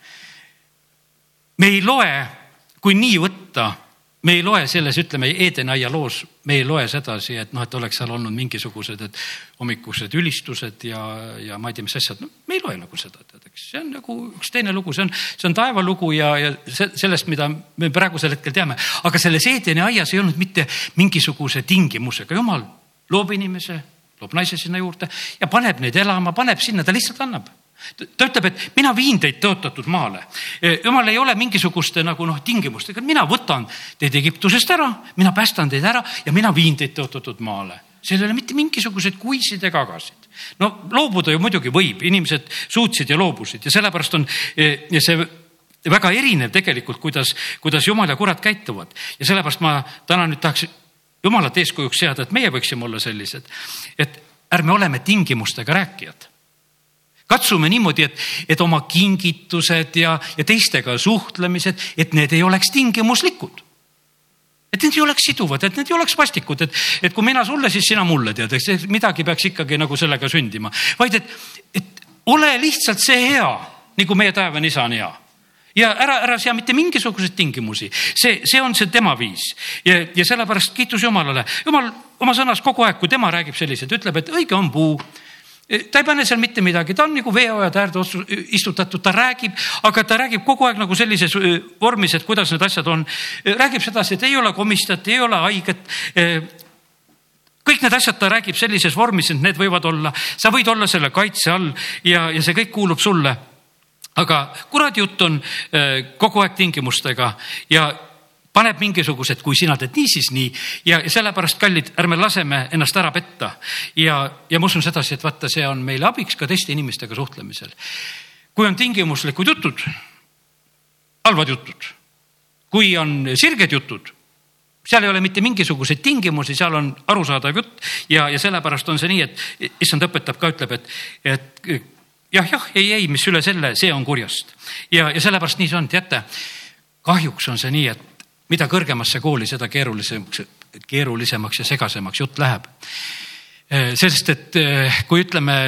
me ei loe, kui nii võtta, me ei loe selles, ütleme, Edeni-aia loos, me ei loe sedasi, et noh, et oleks seal olnud mingisugused, et hommikused ülistused ja, ja ma ei tea, mis asjad. No,, me ei loe nagu seda, tead, eks. See on nagu üks teine lugu, see on, see on taevalugu ja, ja sellest, mida me praegusel hetkel teame. aga selles Edeni-aias ei olnud mitte mingisuguse tingimusega, jumal loob inimese toob naise sinna juurde ja paneb neid elama, paneb sinna, ta lihtsalt annab ta ütleb, et mina viin teid tõotatud maale. E, jumal ei ole mingisuguste nagu noh, tingimustega, mina võtan teid Egiptusest ära, mina päästan teid ära ja mina viin teid tõotatud maale. seal ei ole mitte mingisuguseid kuisid ega agasid. no loobuda ju muidugi võib, inimesed suutsid ja loobusid ja sellepärast on e, ja see väga erinev tegelikult, kuidas, kuidas jumal ja kurat käituvad ja sellepärast ma täna nüüd tahaks jumalat eeskujuks seada, et meie võiksime olla sellised, et ärme oleme tingimustega rääkijad. Katsume niimoodi, et, et oma kingitused ja, ja teistega suhtlemised, et need ei oleks tingimuslikud. Et need ei oleks siduvad, et need ei oleks vastikud, et, et kui mina sulle, siis sina mulle tead, eks midagi peaks ikkagi nagu sellega sündima, vaid et, et ole lihtsalt see hea, nagu meie taevane isa on hea. Ja ära, ära sea mitte mingisuguseid tingimusi, see, see on see tema viis. Ja, ja sellepärast kiitus Jumalale. Jumal oma sõnas kogu aeg, kui tema räägib selliseid, ütleb, et õige on puu ta ei pane seal mitte midagi, ta on nagu veeojade äärde istutatud, ta räägib, aga ta räägib kogu aeg nagu sellises vormis, et kuidas need asjad on. räägib sedasi, et ei ole komistajat, ei ole haiget. kõik need asjad ta räägib sellises vormis, et need võivad olla, sa võid olla selle kaitse all ja, ja see kõik kuulub sulle. Aga kuradi jutt on äh, kogu aeg tingimustega. Ja paneb mingisugused, kui sina teed nii, siis nii ja sellepärast, kallid, ärme laseme ennast ära petta. ja, ja ma usun sedasi, et vaata, see on meile abiks ka teiste inimestega suhtlemisel. kui on tingimuslikud jutud, halvad jutud, kui on sirged jutud, seal ei ole mitte mingisuguseid tingimusi, seal on arusaadav jutt ja, ja sellepärast on see nii, et issand õpetab ka, ütleb, et, et jah, jah, ei, ei, mis üle selle, see on kurjast. ja, ja sellepärast nii see on, teate, kahjuks on see nii, et mida kõrgemasse kooli, seda keerulisemaks, keerulisemaks ja segasemaks jutt läheb. Eh, sest et eh, kui ütleme,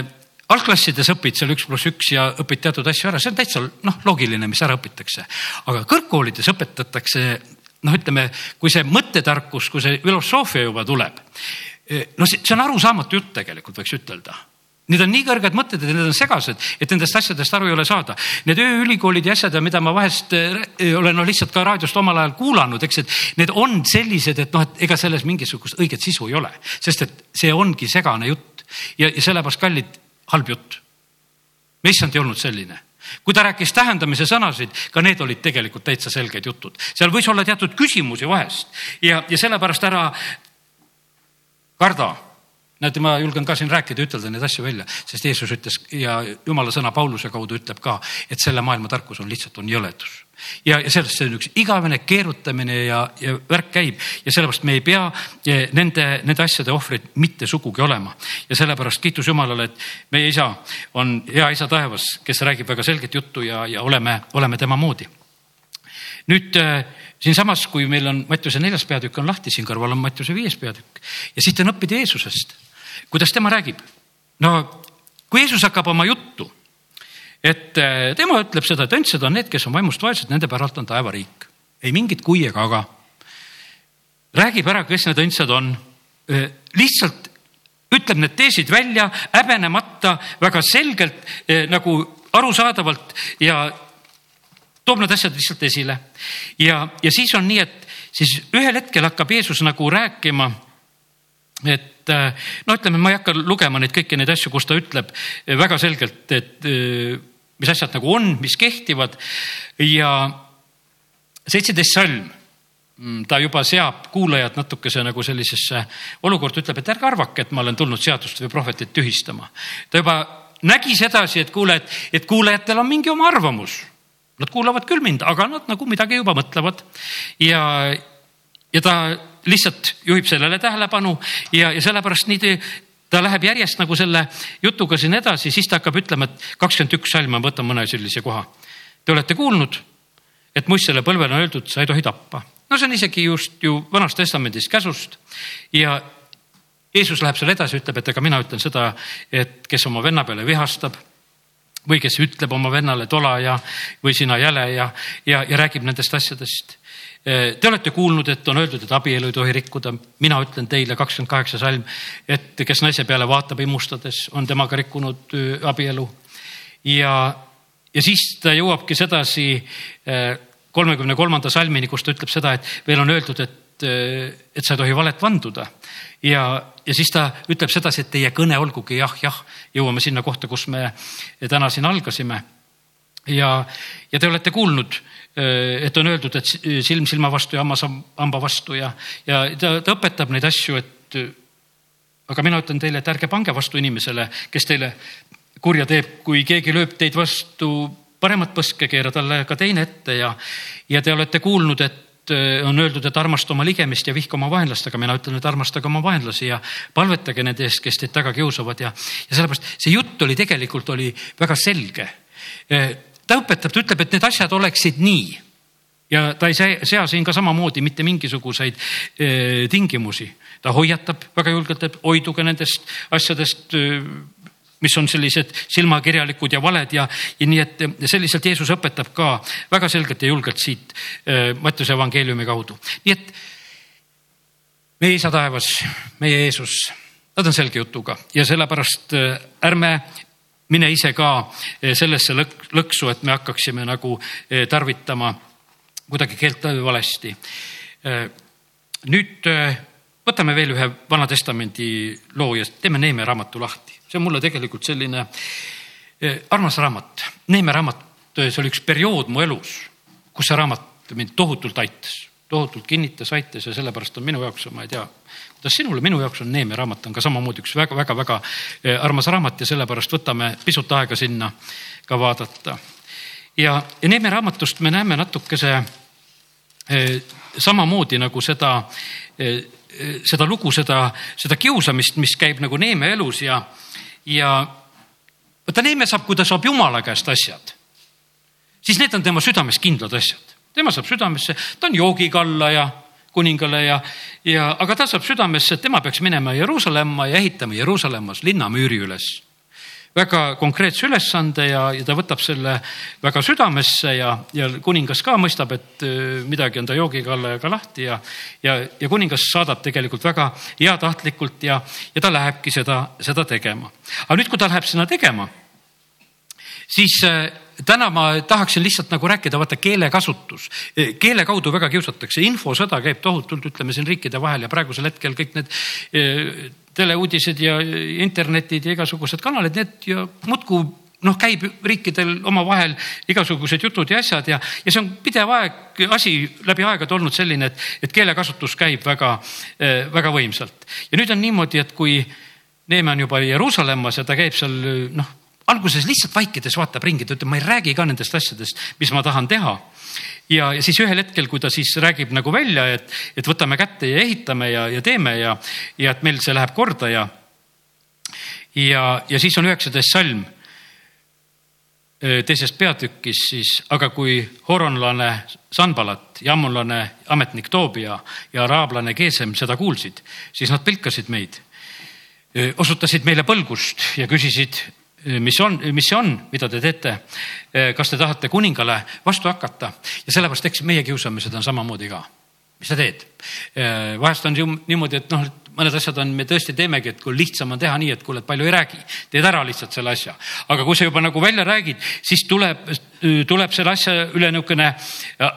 algklassides õpid seal üks pluss üks ja õpid teatud asju ära, see on täitsa noh, loogiline, mis ära õpitakse. aga kõrgkoolides õpetatakse noh, ütleme, kui see mõttetarkus, kui see filosoofia juba tuleb, eh, no see, see on arusaamatu jutt tegelikult, võiks ütelda Need on nii kõrged mõtted ja need on segased, et nendest asjadest aru ei ole saada. Need ööülikoolid ja asjad ja mida ma vahest eh, olen no lihtsalt ka raadiost omal ajal kuulanud, eks, et need on sellised, et noh, et ega selles mingisugust õiget sisu ei ole, sest et see ongi segane jutt ja, ja sellepärast kallid, halb jutt. issand ei olnud selline kui ta rääkis tähendamise sõnasid, ka need olid tegelikult täitsa selged jutud. seal võis olla teatud küsimusi vahest ja, ja sellepärast ära karda näete, ma julgen ka siin rääkida, ütelda neid asju välja, sest Jeesus ütles ja jumala sõna Pauluse kaudu ütleb ka, et selle maailma tarkus on lihtsalt, on jõledus. ja, ja sellest see on üks igavene keerutamine ja, ja värk käib ja sellepärast me ei pea eh, nende, nende asjade ohvrid mitte sugugi olema. ja sellepärast kiitus Jumalale, et meie isa on hea isa taevas, kes räägib väga selget juttu ja, ja oleme, oleme tema moodi. Nüüd äh, siinsamas, kui meil on Mattiuse neljas peatükk on lahti, siin kõrval on Mattiuse viies peatükk ja siit on õppida Jeesusest, kuidas tema räägib. no kui Jeesus hakkab oma juttu, et eh, tema ütleb seda, et õndsad on need, kes on vaimust vaesed, nende päralt on taevariik. ei mingit kui ega aga. räägib ära, kes need õndsad on. Eh, lihtsalt ütleb need teesid välja häbenemata, väga selgelt nagu arusaadavalt ja toob need asjad lihtsalt esile. ja, ja siis on nii, et siis ühel hetkel hakkab Jeesus nagu rääkima, et no ütleme, ma ei hakka lugema neid kõiki neid asju, kus ta ütleb väga selgelt, et mis asjad nagu on, mis kehtivad ja seitseteist salm mm, ta juba seab kuulajad natukese nagu sellisesse olukorda, ütleb, et ärge arvake, et ma olen tulnud seadust või prohvetit tühistama. ta juba nägi sedasi, et kuule, et, et kuulajatel on mingi oma arvamus. Nad kuulavad küll mind, aga nad nagu midagi juba mõtlevad ja, ja ta lihtsalt juhib sellele tähelepanu ja, ja sellepärast nii ta läheb järjest nagu selle jutuga siin edasi, siis ta hakkab ütlema, et kakskümmend üks salm, ma võtan mõne sellise koha. Te olete kuulnud, et muistsele põlvele on öeldud, sa ei tohi tappa. no see on isegi just ju Vanas Testamendis käsust ja Jeesus läheb seal edasi, ütleb, et ega mina ütlen seda, et kes oma venna peale vihastab või kes ütleb oma vennale tola ja, või sina jäle ja, ja, ja räägib nendest asjadest. Te olete kuulnud, et on öeldud, et abielu ei tohi rikkuda. mina ütlen teile, kakskümmend kaheksa salm, et kes naise peale vaatab imustades, on temaga rikkunud abielu. ja, ja siis ta jõuabki sedasi kolmekümne kolmanda salmini, kus ta ütleb seda, et veel on öeldud, et, et sa ei tohi valet vanduda. ja, ja siis ta ütleb sedasi, et teie kõne olgugi jah, jah, jõuame sinna kohta, kus me täna siin algasime. ja, ja te olete kuulnud, et on öeldud, et silm silma vastu ja hammas hamba vastu ja, ja ta, ta õpetab neid asju, et aga mina ütlen teile, et ärge pange vastu inimesele, kes teile kurja teeb, kui keegi lööb teid vastu paremat põske keera talle ka teine ette ja, ja te olete kuulnud, et äh, on öeldud, et armasta oma ligemist ja vihka oma vaenlast, aga mina ütlen, et armastage oma vaenlasi ja palvetage nende eest, kes teid taga kiusavad ja, ja sellepärast see jutt oli tegelikult oli väga selge. Äh, ta õpetab, ta ütleb, et need asjad oleksid nii ja ta ei sea siin ka samamoodi mitte mingisuguseid e, tingimusi. ta hoiatab väga julgelt, et hoiduge nendest asjadest mis on sellised silmakirjalikud ja valed ja, ja nii, et selliselt Jeesus õpetab ka väga selgelt ja julgelt siit äh, Mattiuse evangeeliumi kaudu. nii et meie isa taevas, meie Jeesus, nad on selge jutuga ja sellepärast äh, ärme mine ise ka äh, sellesse lõksu, et me hakkaksime nagu tarvitama kuidagi keelt valesti. nüüd võtame veel ühe Vana Testamendi loo ja teeme Neeme raamatu lahti see on mulle tegelikult selline eh, armas raamat. Neeme raamat, eh, see oli üks periood mu elus, kus see raamat mind tohutult aitas, tohutult kinnitas, aitas ja sellepärast on minu jaoks, ma ei tea, kuidas sinule, minu jaoks on Neeme raamat on ka samamoodi üks väga-väga-väga eh, armas raamat ja sellepärast võtame pisut aega sinna ka vaadata. ja, ja Neeme raamatust me näeme natukese samamoodi nagu seda seda lugu, seda, seda kiusamist, mis käib nagu Neeme elus ja, ja vaata, Neeme saab, kui ta saab Jumala käest asjad, siis need on tema südames kindlad asjad. tema saab südamesse, ta on joogikallaja kuningale ja, ja, aga ta saab südamesse, et tema peaks minema Jeruusalemma ja ehitama Jeruusalemmas linnamüüri üles väga konkreetse ülesande ja, ja ta võtab selle väga südamesse ja, ja kuningas ka mõistab, et äh, midagi on ta joogiga alla ja ka lahti ja, ja, ja kuningas saadab tegelikult väga heatahtlikult ja, ja ta lähebki seda, seda tegema. aga nüüd, kui ta läheb sinna tegema, siis äh, täna ma tahaksin lihtsalt nagu rääkida, vaata keelekasutus. keele kaudu väga kiusatakse, infosõda käib tohutult, ütleme siin riikide vahel ja praegusel hetkel kõik need äh, teleuudised ja internetid ja igasugused kanalid, need ja muudkui noh, käib riikidel omavahel igasugused jutud ja asjad ja, ja see on pidev aeg, asi läbi aegade olnud selline, et, et keelekasutus käib väga, eh, väga võimsalt. ja nüüd on niimoodi, et kui Neeme on juba Jeruusalemmas ja ta käib seal noh, alguses lihtsalt vaikides vaatab ringi, ta ütleb, ma ei räägi ka nendest asjadest, mis ma tahan teha ja, ja siis ühel hetkel, kui ta siis räägib nagu välja, et, et võtame kätte ja ehitame ja, ja teeme ja, ja et meil see läheb korda ja, ja, ja siis on üheksateist salm teisest peatükis siis, aga kui horonlane Sanbalat ja ammulane ametnik Toobia ja araablane Geesem seda kuulsid, siis nad pilkasid meid, osutasid meile põlgust ja küsisid, mis on, mis see on, mida te teete. kas te tahate kuningale vastu hakata ja sellepärast eks meie kiusamised on samamoodi ka. mis sa teed? vahest on ju niimoodi, et noh, mõned asjad on, me tõesti teemegi, et kui lihtsam on teha nii, et kuule, palju ei räägi, teed ära lihtsalt selle asja. aga kui sa juba nagu välja räägid, siis tuleb tuleb selle asja üle niisugune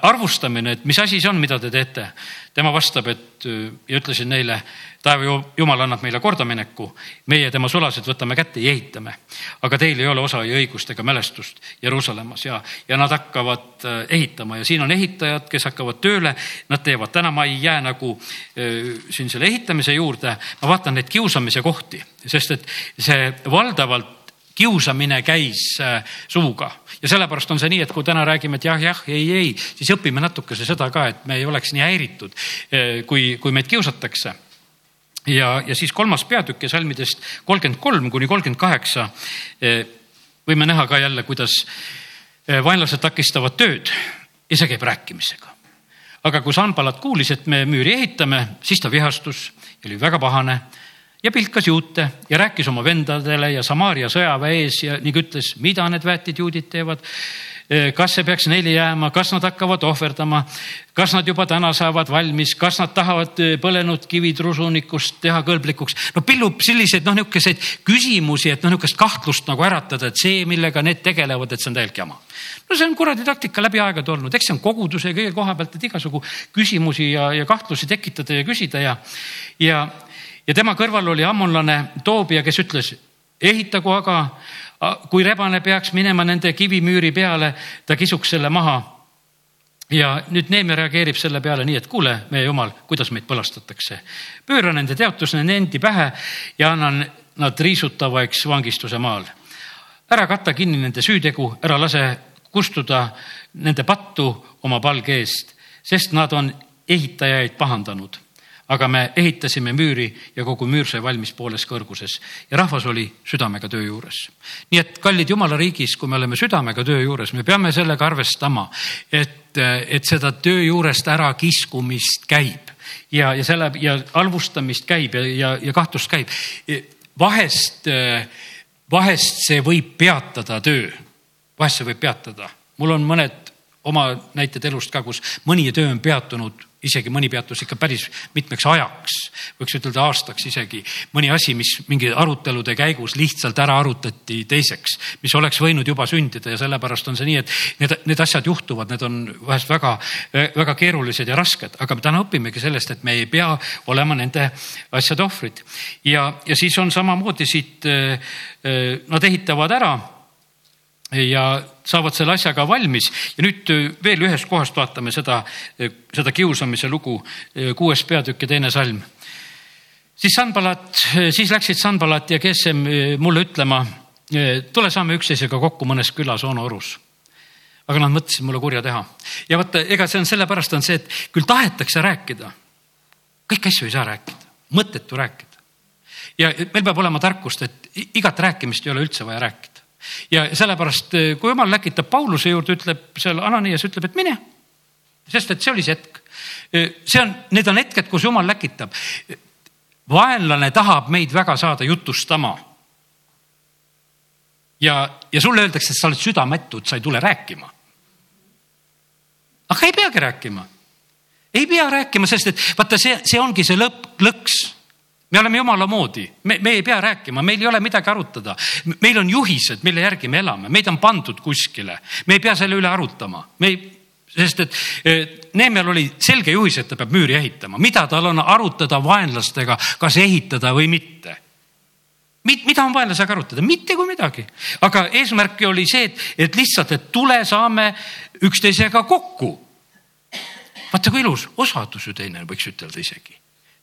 arvustamine, et mis asi see on, mida te teete. tema vastab, et ja ütlesin neile, taeva jumal annab meile kordamineku, meie tema sulased võtame kätte ja ehitame. aga teil ei ole osa ja õigust ega mälestust Jeruusalemmas ja, ja nad hakkavad ehitama ja siin on ehitajad, kes hakkavad tööle, nad teevad, täna ma ei jää nagu äh, siin selle ehitamise juurde, ma vaatan neid kiusamise kohti, sest et see valdavalt kiusamine käis äh, suuga ja sellepärast on see nii, et kui täna räägime, et jah, jah, ei, ei, siis õpime natukese seda ka, et me ei oleks nii häiritud, äh, kui, kui meid kiusatakse ja, ja siis kolmas peatükk ja salmidest kolmkümmend kolm kuni kolmkümmend kaheksa äh, võime näha ka jälle, kuidas vaenlased takistavad tööd ja see käib rääkimisega. aga kui Sanbalat kuulis, et me müüri ehitame, siis ta vihastus ja oli väga pahane ja pilkas juute ja rääkis oma vendadele ja Samaaria sõjaväe ees ja ning ütles, mida need väetid juudid teevad. kas see peaks neile jääma, kas nad hakkavad ohverdama, kas nad juba täna saavad valmis, kas nad tahavad põlenud kivitrusunikust teha kõlblikuks? no pillub selliseid noh, niisuguseid küsimusi, et noh, niisugust kahtlust nagu äratada, et see, millega need tegelevad, et see on täielik jama. no see on kuradi taktika läbi aegade olnud, eks see on koguduse kõige koha pealt, et igasugu küsimusi ja, ja kahtlusi tekitada ja küsida ja, ja ja tema kõrval oli ammonlane Toobia, kes ütles, ehitagu aga, kui rebane peaks minema nende kivimüüri peale, ta kisuks selle maha. ja nüüd Neemia reageerib selle peale nii, et kuule, meie jumal, kuidas meid põlastatakse. pööra nende teotus nende endi pähe ja annan nad riisutavaks vangistuse maal. ära katta kinni nende süütegu, ära lase kustuda nende pattu oma palge eest, sest nad on ehitajaid pahandanud aga me ehitasime müüri ja kogu müür sai valmis pooles kõrguses ja rahvas oli südamega töö juures. nii et kallid jumala riigis, kui me oleme südamega töö juures, me peame sellega arvestama, et, et seda töö juurest ärakiskumist käib ja, ja selle ja halvustamist käib ja, ja, ja kahtlust käib. vahest, vahest see võib peatada töö, vahest see võib peatada. mul on mõned oma näited elust ka, kus mõni töö on peatunud isegi mõni peatus ikka päris mitmeks ajaks, võiks ütelda aastaks isegi. mõni asi, mis mingi arutelude käigus lihtsalt ära arutati teiseks, mis oleks võinud juba sündida ja sellepärast on see nii, et need, need asjad juhtuvad, need on vahest väga, väga keerulised ja rasked, aga me täna õpimegi sellest, et me ei pea olema nende asjade ohvrid. ja, ja siis on samamoodi siit, eh, eh, nad ehitavad ära ja saavad selle asjaga valmis ja nüüd äh, veel ühest kohast vaatame seda, äh, seda kiusamise lugu, äh, kuues peatükk ja teine salm. siis Sanbalat, siis läksid Sanbalat ja Gesem mulle ütlema, tule saame üksteisega kokku mõnes külas Ono-Orus aga nad mõtlesid mulle kurja teha. ja vaata, ega see on sellepärast on see, et küll tahetakse rääkida. kõiki asju ei saa rääkida, mõttetu rääkida. ja meil peab olema tarkust, et igat rääkimist ei ole üldse vaja rääkida ja sellepärast, eh, kui jumal läkitab Pauluse juurde, ütleb seal Ananias ütleb, et mine. sest et see oli see hetk. Eh, see on, need on hetked, kus jumal läkitab. vaenlane tahab meid väga saada jutustama. ja, ja sulle öeldakse, et sa oled südametu, et sa ei tule rääkima. aga ei peagi rääkima. ei pea rääkima, sest et vaata, see, see ongi see lõpp, lõks me oleme jumala moodi, me, me ei pea rääkima, meil ei ole midagi arutada. meil on juhised, mille järgi me elame, meid on pandud kuskile, me ei pea selle üle arutama, me ei, sest et Neemel oli selge juhis, et ta peab müüri ehitama, mida tal on arutada vaenlastega, kas ehitada või mitte? Mida on vaenlasega arutada, mitte kui midagi, aga eesmärk oli see, et, et lihtsalt, et tule, saame üksteisega kokku. vaata kui ilus, osadus ju teine võiks ütelda isegi,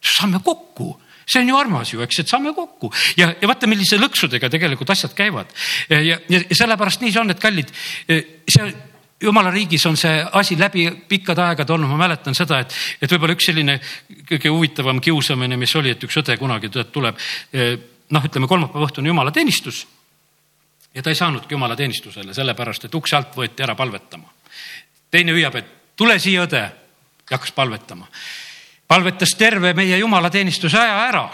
saame kokku see on ju armas ju, eks, et saame kokku ja, ja vaata, millise lõksudega tegelikult asjad käivad. ja, ja, ja sellepärast nii see on, et kallid, see jumala riigis on see asi läbi pikkade aegade olnud, ma mäletan seda, et, et võib-olla üks selline kõige huvitavam kiusamine, mis oli, et üks õde kunagi tuleb noh, ütleme kolmapäeva õhtune jumalateenistus. ja ta ei saanudki jumalateenistusele, sellepärast et ukse alt võeti ära palvetama. teine hüüab, et tule siia, õde ja hakkas palvetama palvetas terve meie jumalateenistuse aja ära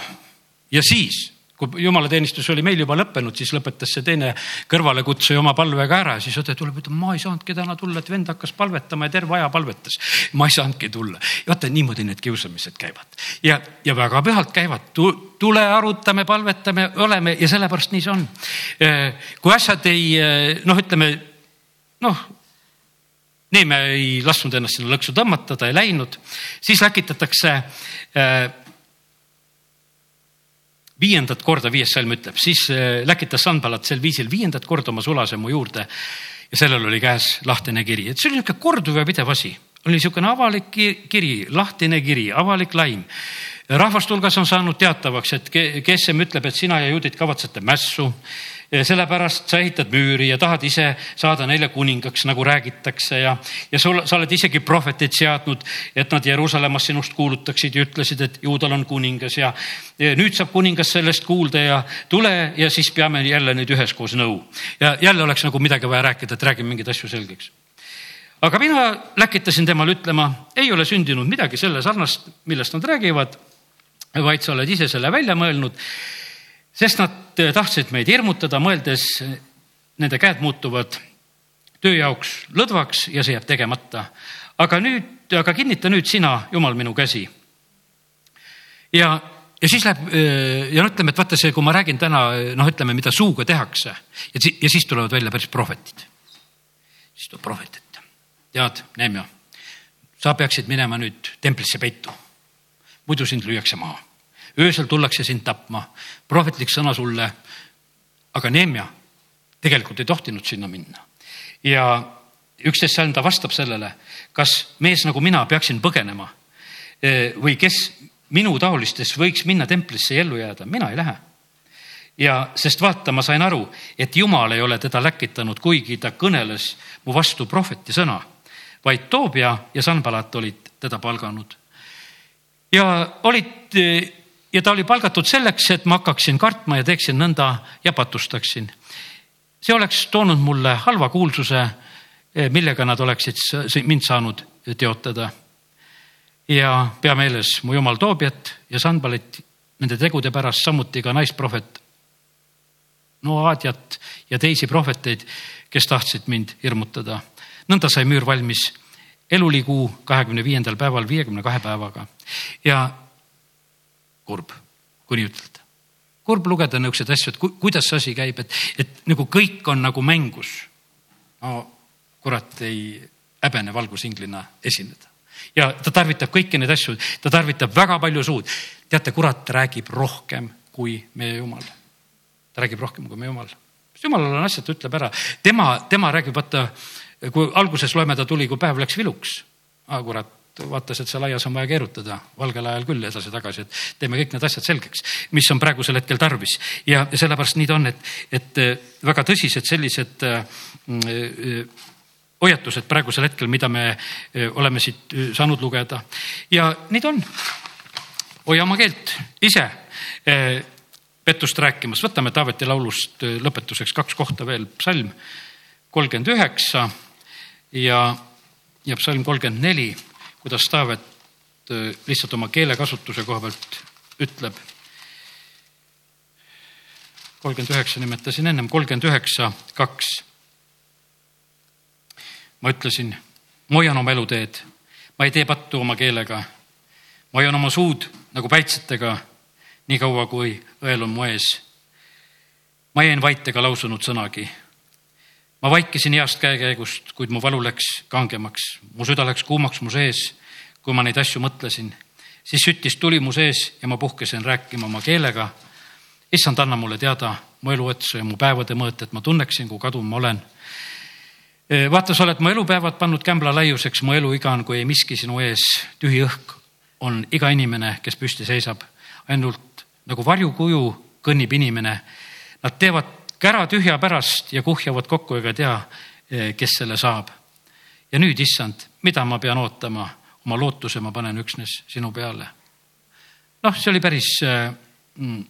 ja siis kui jumalateenistus oli meil juba lõppenud, siis lõpetas see teine kõrvalekutsuja oma palvega ära ja siis õde tuleb, ütleb, ma ei saanudki täna tulla, et vend hakkas palvetama ja terve aja palvetas. ma ei saanudki tulla. vaata, niimoodi need kiusamised käivad ja, ja väga pühalt käivad. tule, arutame, palvetame, oleme ja sellepärast nii see on. kui asjad ei noh, ütleme noh, Neeme ei lasknud ennast sinna lõksu tõmmata, ta ei läinud, siis läkitatakse äh, viiendat korda, viies salm ütleb, siis äh, läkitas Sanbalat sel viisil viiendat korda oma sulase mu juurde ja sellel oli käes lahtine kiri, et see oli niisugune korduv ja pidev asi oli niisugune avalik kiri, lahtine kiri, avalik laim. rahvaste hulgas on saanud teatavaks, et Kessem ütleb, et sina ja juudid kavatsete mässu. Sellepärast sa ehitad müüri ja tahad ise saada neile kuningaks, nagu räägitakse ja, ja sul, sa oled isegi prohvetid seadnud, et nad Jeruusalemmas sinust kuulutaksid ja ütlesid, et juudal on kuningas ja, ja nüüd saab kuningas sellest kuulda ja tule ja siis peame jälle nüüd üheskoos nõu. ja jälle oleks nagu midagi vaja rääkida, et räägime mingeid asju selgeks aga mina läkitasin temale ütlema, ei ole sündinud midagi selle sarnast, millest nad räägivad, vaid sa oled ise selle välja mõelnud. Sest nad tahtsid meid hirmutada, mõeldes nende käed muutuvad töö jaoks lõdvaks ja see jääb tegemata. aga nüüd, aga kinnita nüüd sina, Jumal, minu käsi. ja, ja siis läheb ja no ütleme, et vaata see, kui ma räägin täna noh, ütleme, mida suuga tehakse ja, ja siis tulevad välja päris prohvetid. siis tuleb prohvet tead, Neemia, sa peaksid minema nüüd templisse peitu. muidu sind lüüakse maha. Öösel tullakse sind tapma, prohvetlik sõna sulle. aga Neemia tegelikult ei tohtinud sinna minna. ja üksteist salm ta vastab sellele, kas mees nagu mina peaksin põgenema või kes minu taolistes võiks minna templisse ja ellu jääda, mina ei lähe ja sest vaata, ma sain aru, et Jumal ei ole teda läkitanud, kuigi ta kõneles mu vastu prohveti sõna vaid Toobia ja Sanbalat olid teda palganud. ja olid ja ta oli palgatud selleks, et ma hakkaksin kartma ja teeksin nõnda ja patustaksin. see oleks toonud mulle halva kuulsuse, millega nad oleksid mind saanud teotada. ja pea meeles mu jumal Toobiat ja Sanbalit nende tegude pärast, samuti ka naisprohvet Noadiat ja teisi prohveteid, kes tahtsid mind hirmutada nõnda sai müür valmis elulikuu kahekümne viiendal päeval viiekümne kahe päevaga ja kurb, kui nii ütelda. kurb lugeda niisuguseid asju, et ku, kuidas see asi käib, et, et nagu kõik on nagu mängus. no kurat ei häbene valgusinglina esineda ja ta tarvitab kõiki neid asju, ta tarvitab väga palju suud. teate, kurat räägib rohkem kui meie jumal. ta räägib rohkem kui meie jumal. jumalal on asjad, ta ütleb ära, tema, tema räägib, vaata kui alguses loeme, ta tuli, kui päev läks viluks. aga kurat, vaatas, et seal aias on vaja keerutada, valgel ajal küll edasi-tagasi, et teeme kõik need asjad selgeks, mis on praegusel hetkel tarvis. ja sellepärast nii ta on, et, et äh, väga tõsised sellised äh, äh, hoiatused praegusel hetkel, mida me oleme siit saanud lugeda. ja nii ta on. hoia oma keelt ise pettust rääkimas, võtame Taaveti laulust lõpetuseks kaks kohta veel, psalm kolmkümmend üheksa ja, ja psalm kolmkümmend neli, kuidas Taavet äh, lihtsalt oma keelekasutuse koha pealt ütleb. kolmkümmend üheksa nimetasin ennem, kolmkümmend üheksa, kaks. ma ütlesin, ma hoian oma eluteed, ma ei tee pattu oma keelega. ma hoian oma suud nagu päitsetega, nii kaua kui õel on mu ees. ma jäin vait ega lausunud sõnagi ma vaikisin heast käekäigust, kuid mu valu läks kangemaks, mu süda läks kuumaks mu sees, kui ma neid asju mõtlesin. siis süttis tuli mu sees ja ma puhkesin rääkima oma keelega. issand, anna mulle teada mu eluotsa ja mu päevade mõõt, et ma tunneksin, kui kadunud ma olen. Vaata, sa oled mu elupäevad pannud kämbla laiuseks, mu eluiga on, kui ei miski sinu ees, tühi õhk on iga inimene, kes püsti seisab. ainult nagu varjukuju kõnnib inimene. Nad teevad kära tühja pärast ja kuhjavad kokku ega tea, eh, kes selle saab. ja nüüd, issand, mida ma pean ootama, oma lootuse ma panen üksnes sinu peale. noh, see oli päris äh, mm,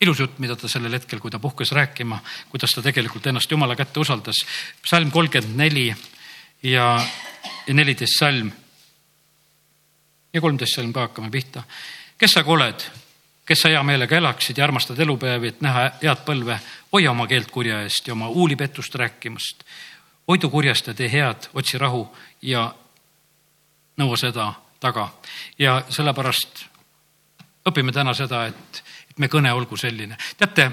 ilus jutt, mida ta sellel hetkel, kui ta puhkes rääkima, kuidas ta tegelikult ennast Jumala kätte usaldas. salm kolmkümmend neli ja neliteist salm. ja kolmteist salm ka hakkame pihta. kes sa oled, kes sa hea meelega elaksid ja armastad elupäevi, et näha head põlve, hoia oma keelt kurja eest ja oma huulipettust rääkimast. hoidu kurjast ja tee head, otsi rahu ja nõua seda taga. ja sellepärast õpime täna seda, et, et me kõne olgu selline. teate,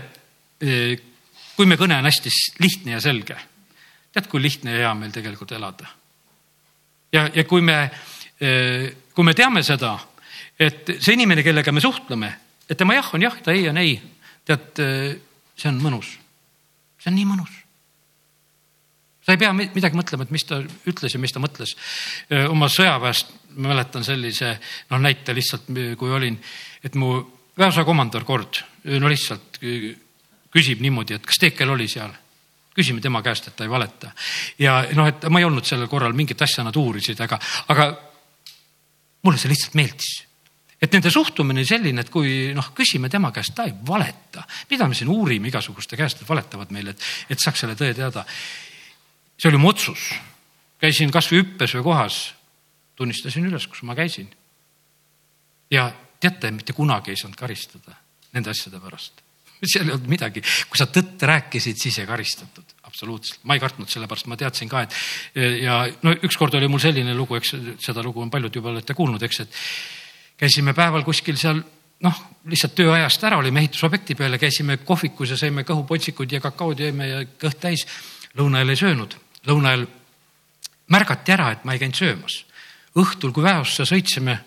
kui me kõne on hästi lihtne ja selge, tead, kui lihtne ja hea meil tegelikult elada. ja, ja kui me, kui me teame seda, et see inimene, kellega me suhtleme, et tema jah on jah, ta ei on ei, tead, see on mõnus. see on nii mõnus sa ei pea midagi mõtlema, et mis ta ütles ja mis ta mõtles. oma sõjaväest ma mäletan sellise noh, näite lihtsalt, kui olin, et mu väeosa komandör kord no lihtsalt küsib niimoodi, et kas Teekel oli seal. küsime tema käest, et ta ei valeta. ja noh, et ma ei olnud sellel korral mingit asja nad uurisid, aga, aga mulle see lihtsalt meeldis et nende suhtumine selline, et kui noh, küsime tema käest, ta ei valeta. mida me siin uurime igasuguste käest, et valetavad meile, et, et saaks selle tõe teada see oli mu otsus. käisin kasvõi hüppes või kohas, tunnistasin üles, kus ma käisin. ja teate, mitte kunagi ei saanud karistada nende asjade pärast. *laughs* seal ei olnud midagi, kui sa tõtt rääkisid, siis ei karistatud, absoluutselt. ma ei kartnud, sellepärast ma teadsin ka, et ja no ükskord oli mul selline lugu, eks seda lugu on paljud juba olete kuulnud, eks, et käisime päeval kuskil seal noh, lihtsalt tööajast ära olime ehitusobjekti peal ja käisime kohvikus ja sõime kõhupotsikuid ja kakaod jõime ja kõht täis. lõuna ajal ei söönud lõuna ajal märgati ära, et ma ei käinud söömas. õhtul, kui väeossa sõitsime,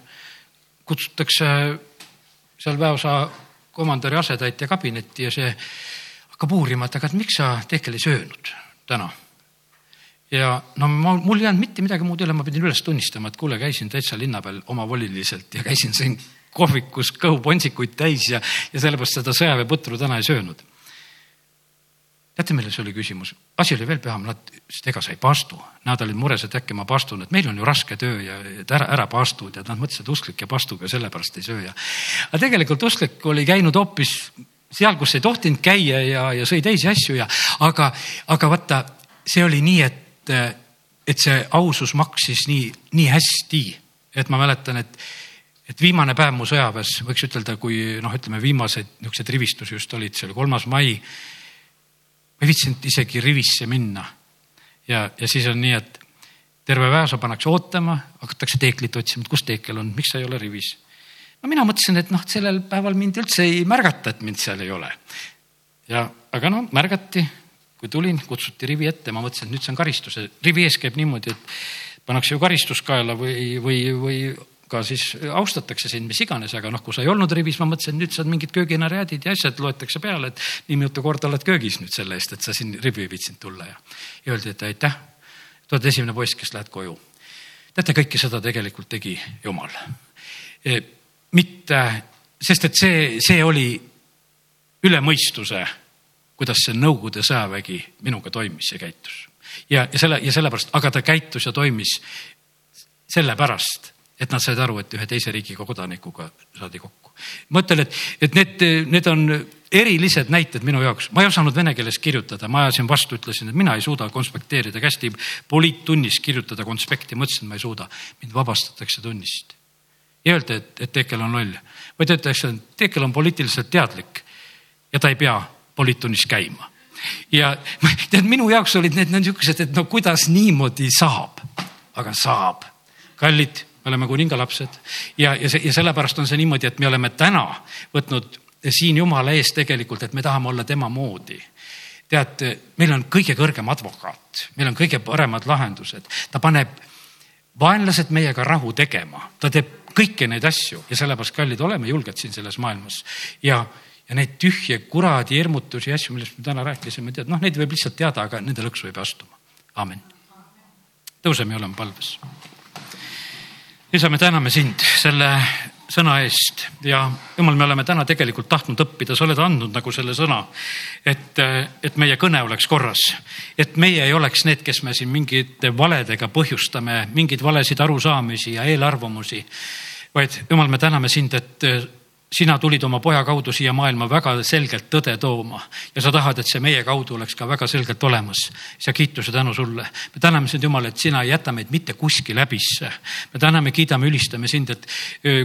kutsutakse seal väeosa komandöri asetäitja kabinetti ja see hakkab uurima, et aga miks sa Tehkel ei söönud täna. Ja no ma, mul ei jäänud mitte midagi muud üle, ma pidin üles tunnistama, et kuule, käisin täitsa linna peal omavoliliselt ja käisin siin kohvikus kõhuponsikuid täis ja, ja sellepärast seda sõjaväeputru täna ei söönud teate, milles oli küsimus? asi oli veel püham, nad ütlesid, ega sa ei paastu. Nad olid mures, et äkki ma paastun, et meil on ju raske töö ja et ära, ära paastud ja nad mõtlesid, et usklik ja pastub ja sellepärast ei söö ja. aga tegelikult usklik oli käinud hoopis seal, kus ei tohtinud käia ja, ja sõi teisi asju ja, aga, aga vaata, see oli nii, et, et see ausus maksis nii, nii hästi, et ma mäletan, et et viimane päev mu sõjaväes, võiks ütelda, kui noh, ütleme viimased niisugused rivistusi just olid, see oli kolmas mai ma ei viitsinud isegi rivisse minna. ja, ja siis on nii, et terve väeosa pannakse ootama, hakatakse teeklit otsima, et kus teekel on, miks sa ei ole rivis. no mina mõtlesin, et noh, sellel päeval mind üldse ei märgata, et mind seal ei ole. ja, aga no märgati, kui tulin, kutsuti rivi ette, ma mõtlesin, et nüüd see on karistus, rivi ees käib niimoodi, et pannakse ju karistus kaela või, või, või ka siis austatakse sind, mis iganes, aga noh, kui sa ei olnud rivis, ma mõtlesin, nüüd saad mingid kööginarjäädid ja asjad loetakse peale, et nii mitu korda oled köögis nüüd selle eest, et sa siin rivi ei viitsinud tulla ja. ja öeldi, et aitäh, te olete esimene poiss, kes lähed koju. teate, kõike seda tegelikult tegi Jumal e,. mitte, sest et see, see oli üle mõistuse, kuidas see Nõukogude sõjavägi minuga toimis ja käitus. ja, ja selle ja sellepärast, aga ta käitus ja toimis sellepärast et nad said aru, et ühe teise riigi kodanikuga saadi kokku. ma ütlen, et, et need, need on erilised näited minu jaoks, ma ei osanud vene keeles kirjutada, ma ajasin vastu, ütlesin, et mina ei suuda konspekteerida, kästi poliittunnis kirjutada konspekti, ma ütlesin, et ma ei suuda. mind vabastatakse tunnist. ei öelda, et, et Tekel on loll, vaid öeldakse, et Tekel on poliitiliselt teadlik ja ta ei pea poliittunnis käima. ja tead, minu jaoks olid need niisugused, et no kuidas niimoodi saab, aga saab. kallid me oleme kuningalapsed ja, ja see ja sellepärast on see niimoodi, et me oleme täna võtnud siin Jumala ees tegelikult, et me tahame olla tema moodi. Tead, meil on kõige kõrgem advokaat, meil on kõige paremad lahendused, ta paneb vaenlased meiega rahu tegema, ta teeb kõiki neid asju. Ja sellepärast, kallid, oleme julged siin selles maailmas. Ja, ja neid tühje kuradi hirmutusi ja asju, millest me täna rääkisime, tead, noh, neid võib lihtsalt teada, aga nende lõksu ei pea astuma. amin. tõuseme ja oleme palves isa, me täname sind selle sõna eest ja jumal, me oleme täna tegelikult tahtnud õppida, sa oled andnud nagu selle sõna, et, et meie kõne oleks korras. et meie ei oleks need, kes me siin mingite valedega põhjustame mingeid valesid arusaamisi ja eelarvamusi, vaid jumal, me täname sind, et sina tulid oma poja kaudu siia maailma väga selgelt tõde tooma ja sa tahad, et see meie kaudu oleks ka väga selgelt olemas. ja kiituse tänu sulle. me täname sind, Jumal, et sina ei jäta meid mitte kuskil häbisse. me täname, kiidame, ülistame sind, et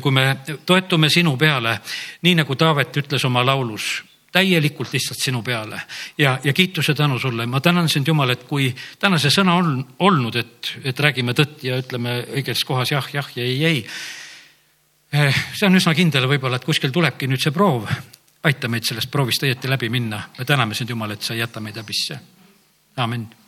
kui me toetume sinu peale, nii nagu Taavet ütles oma laulus täielikult lihtsalt sinu peale ja, ja kiituse tänu sulle. ma tänan sind, Jumal, et kui täna see sõna on olnud, et, et räägime tõtt ja ütleme õiges kohas jah, jah ja ei, ei see on üsna kindel võib-olla, et kuskil tulebki nüüd see proov. aita meid sellest proovist õieti läbi minna. me täname sind, Jumal, et sa ei jäta meid häbisse. amin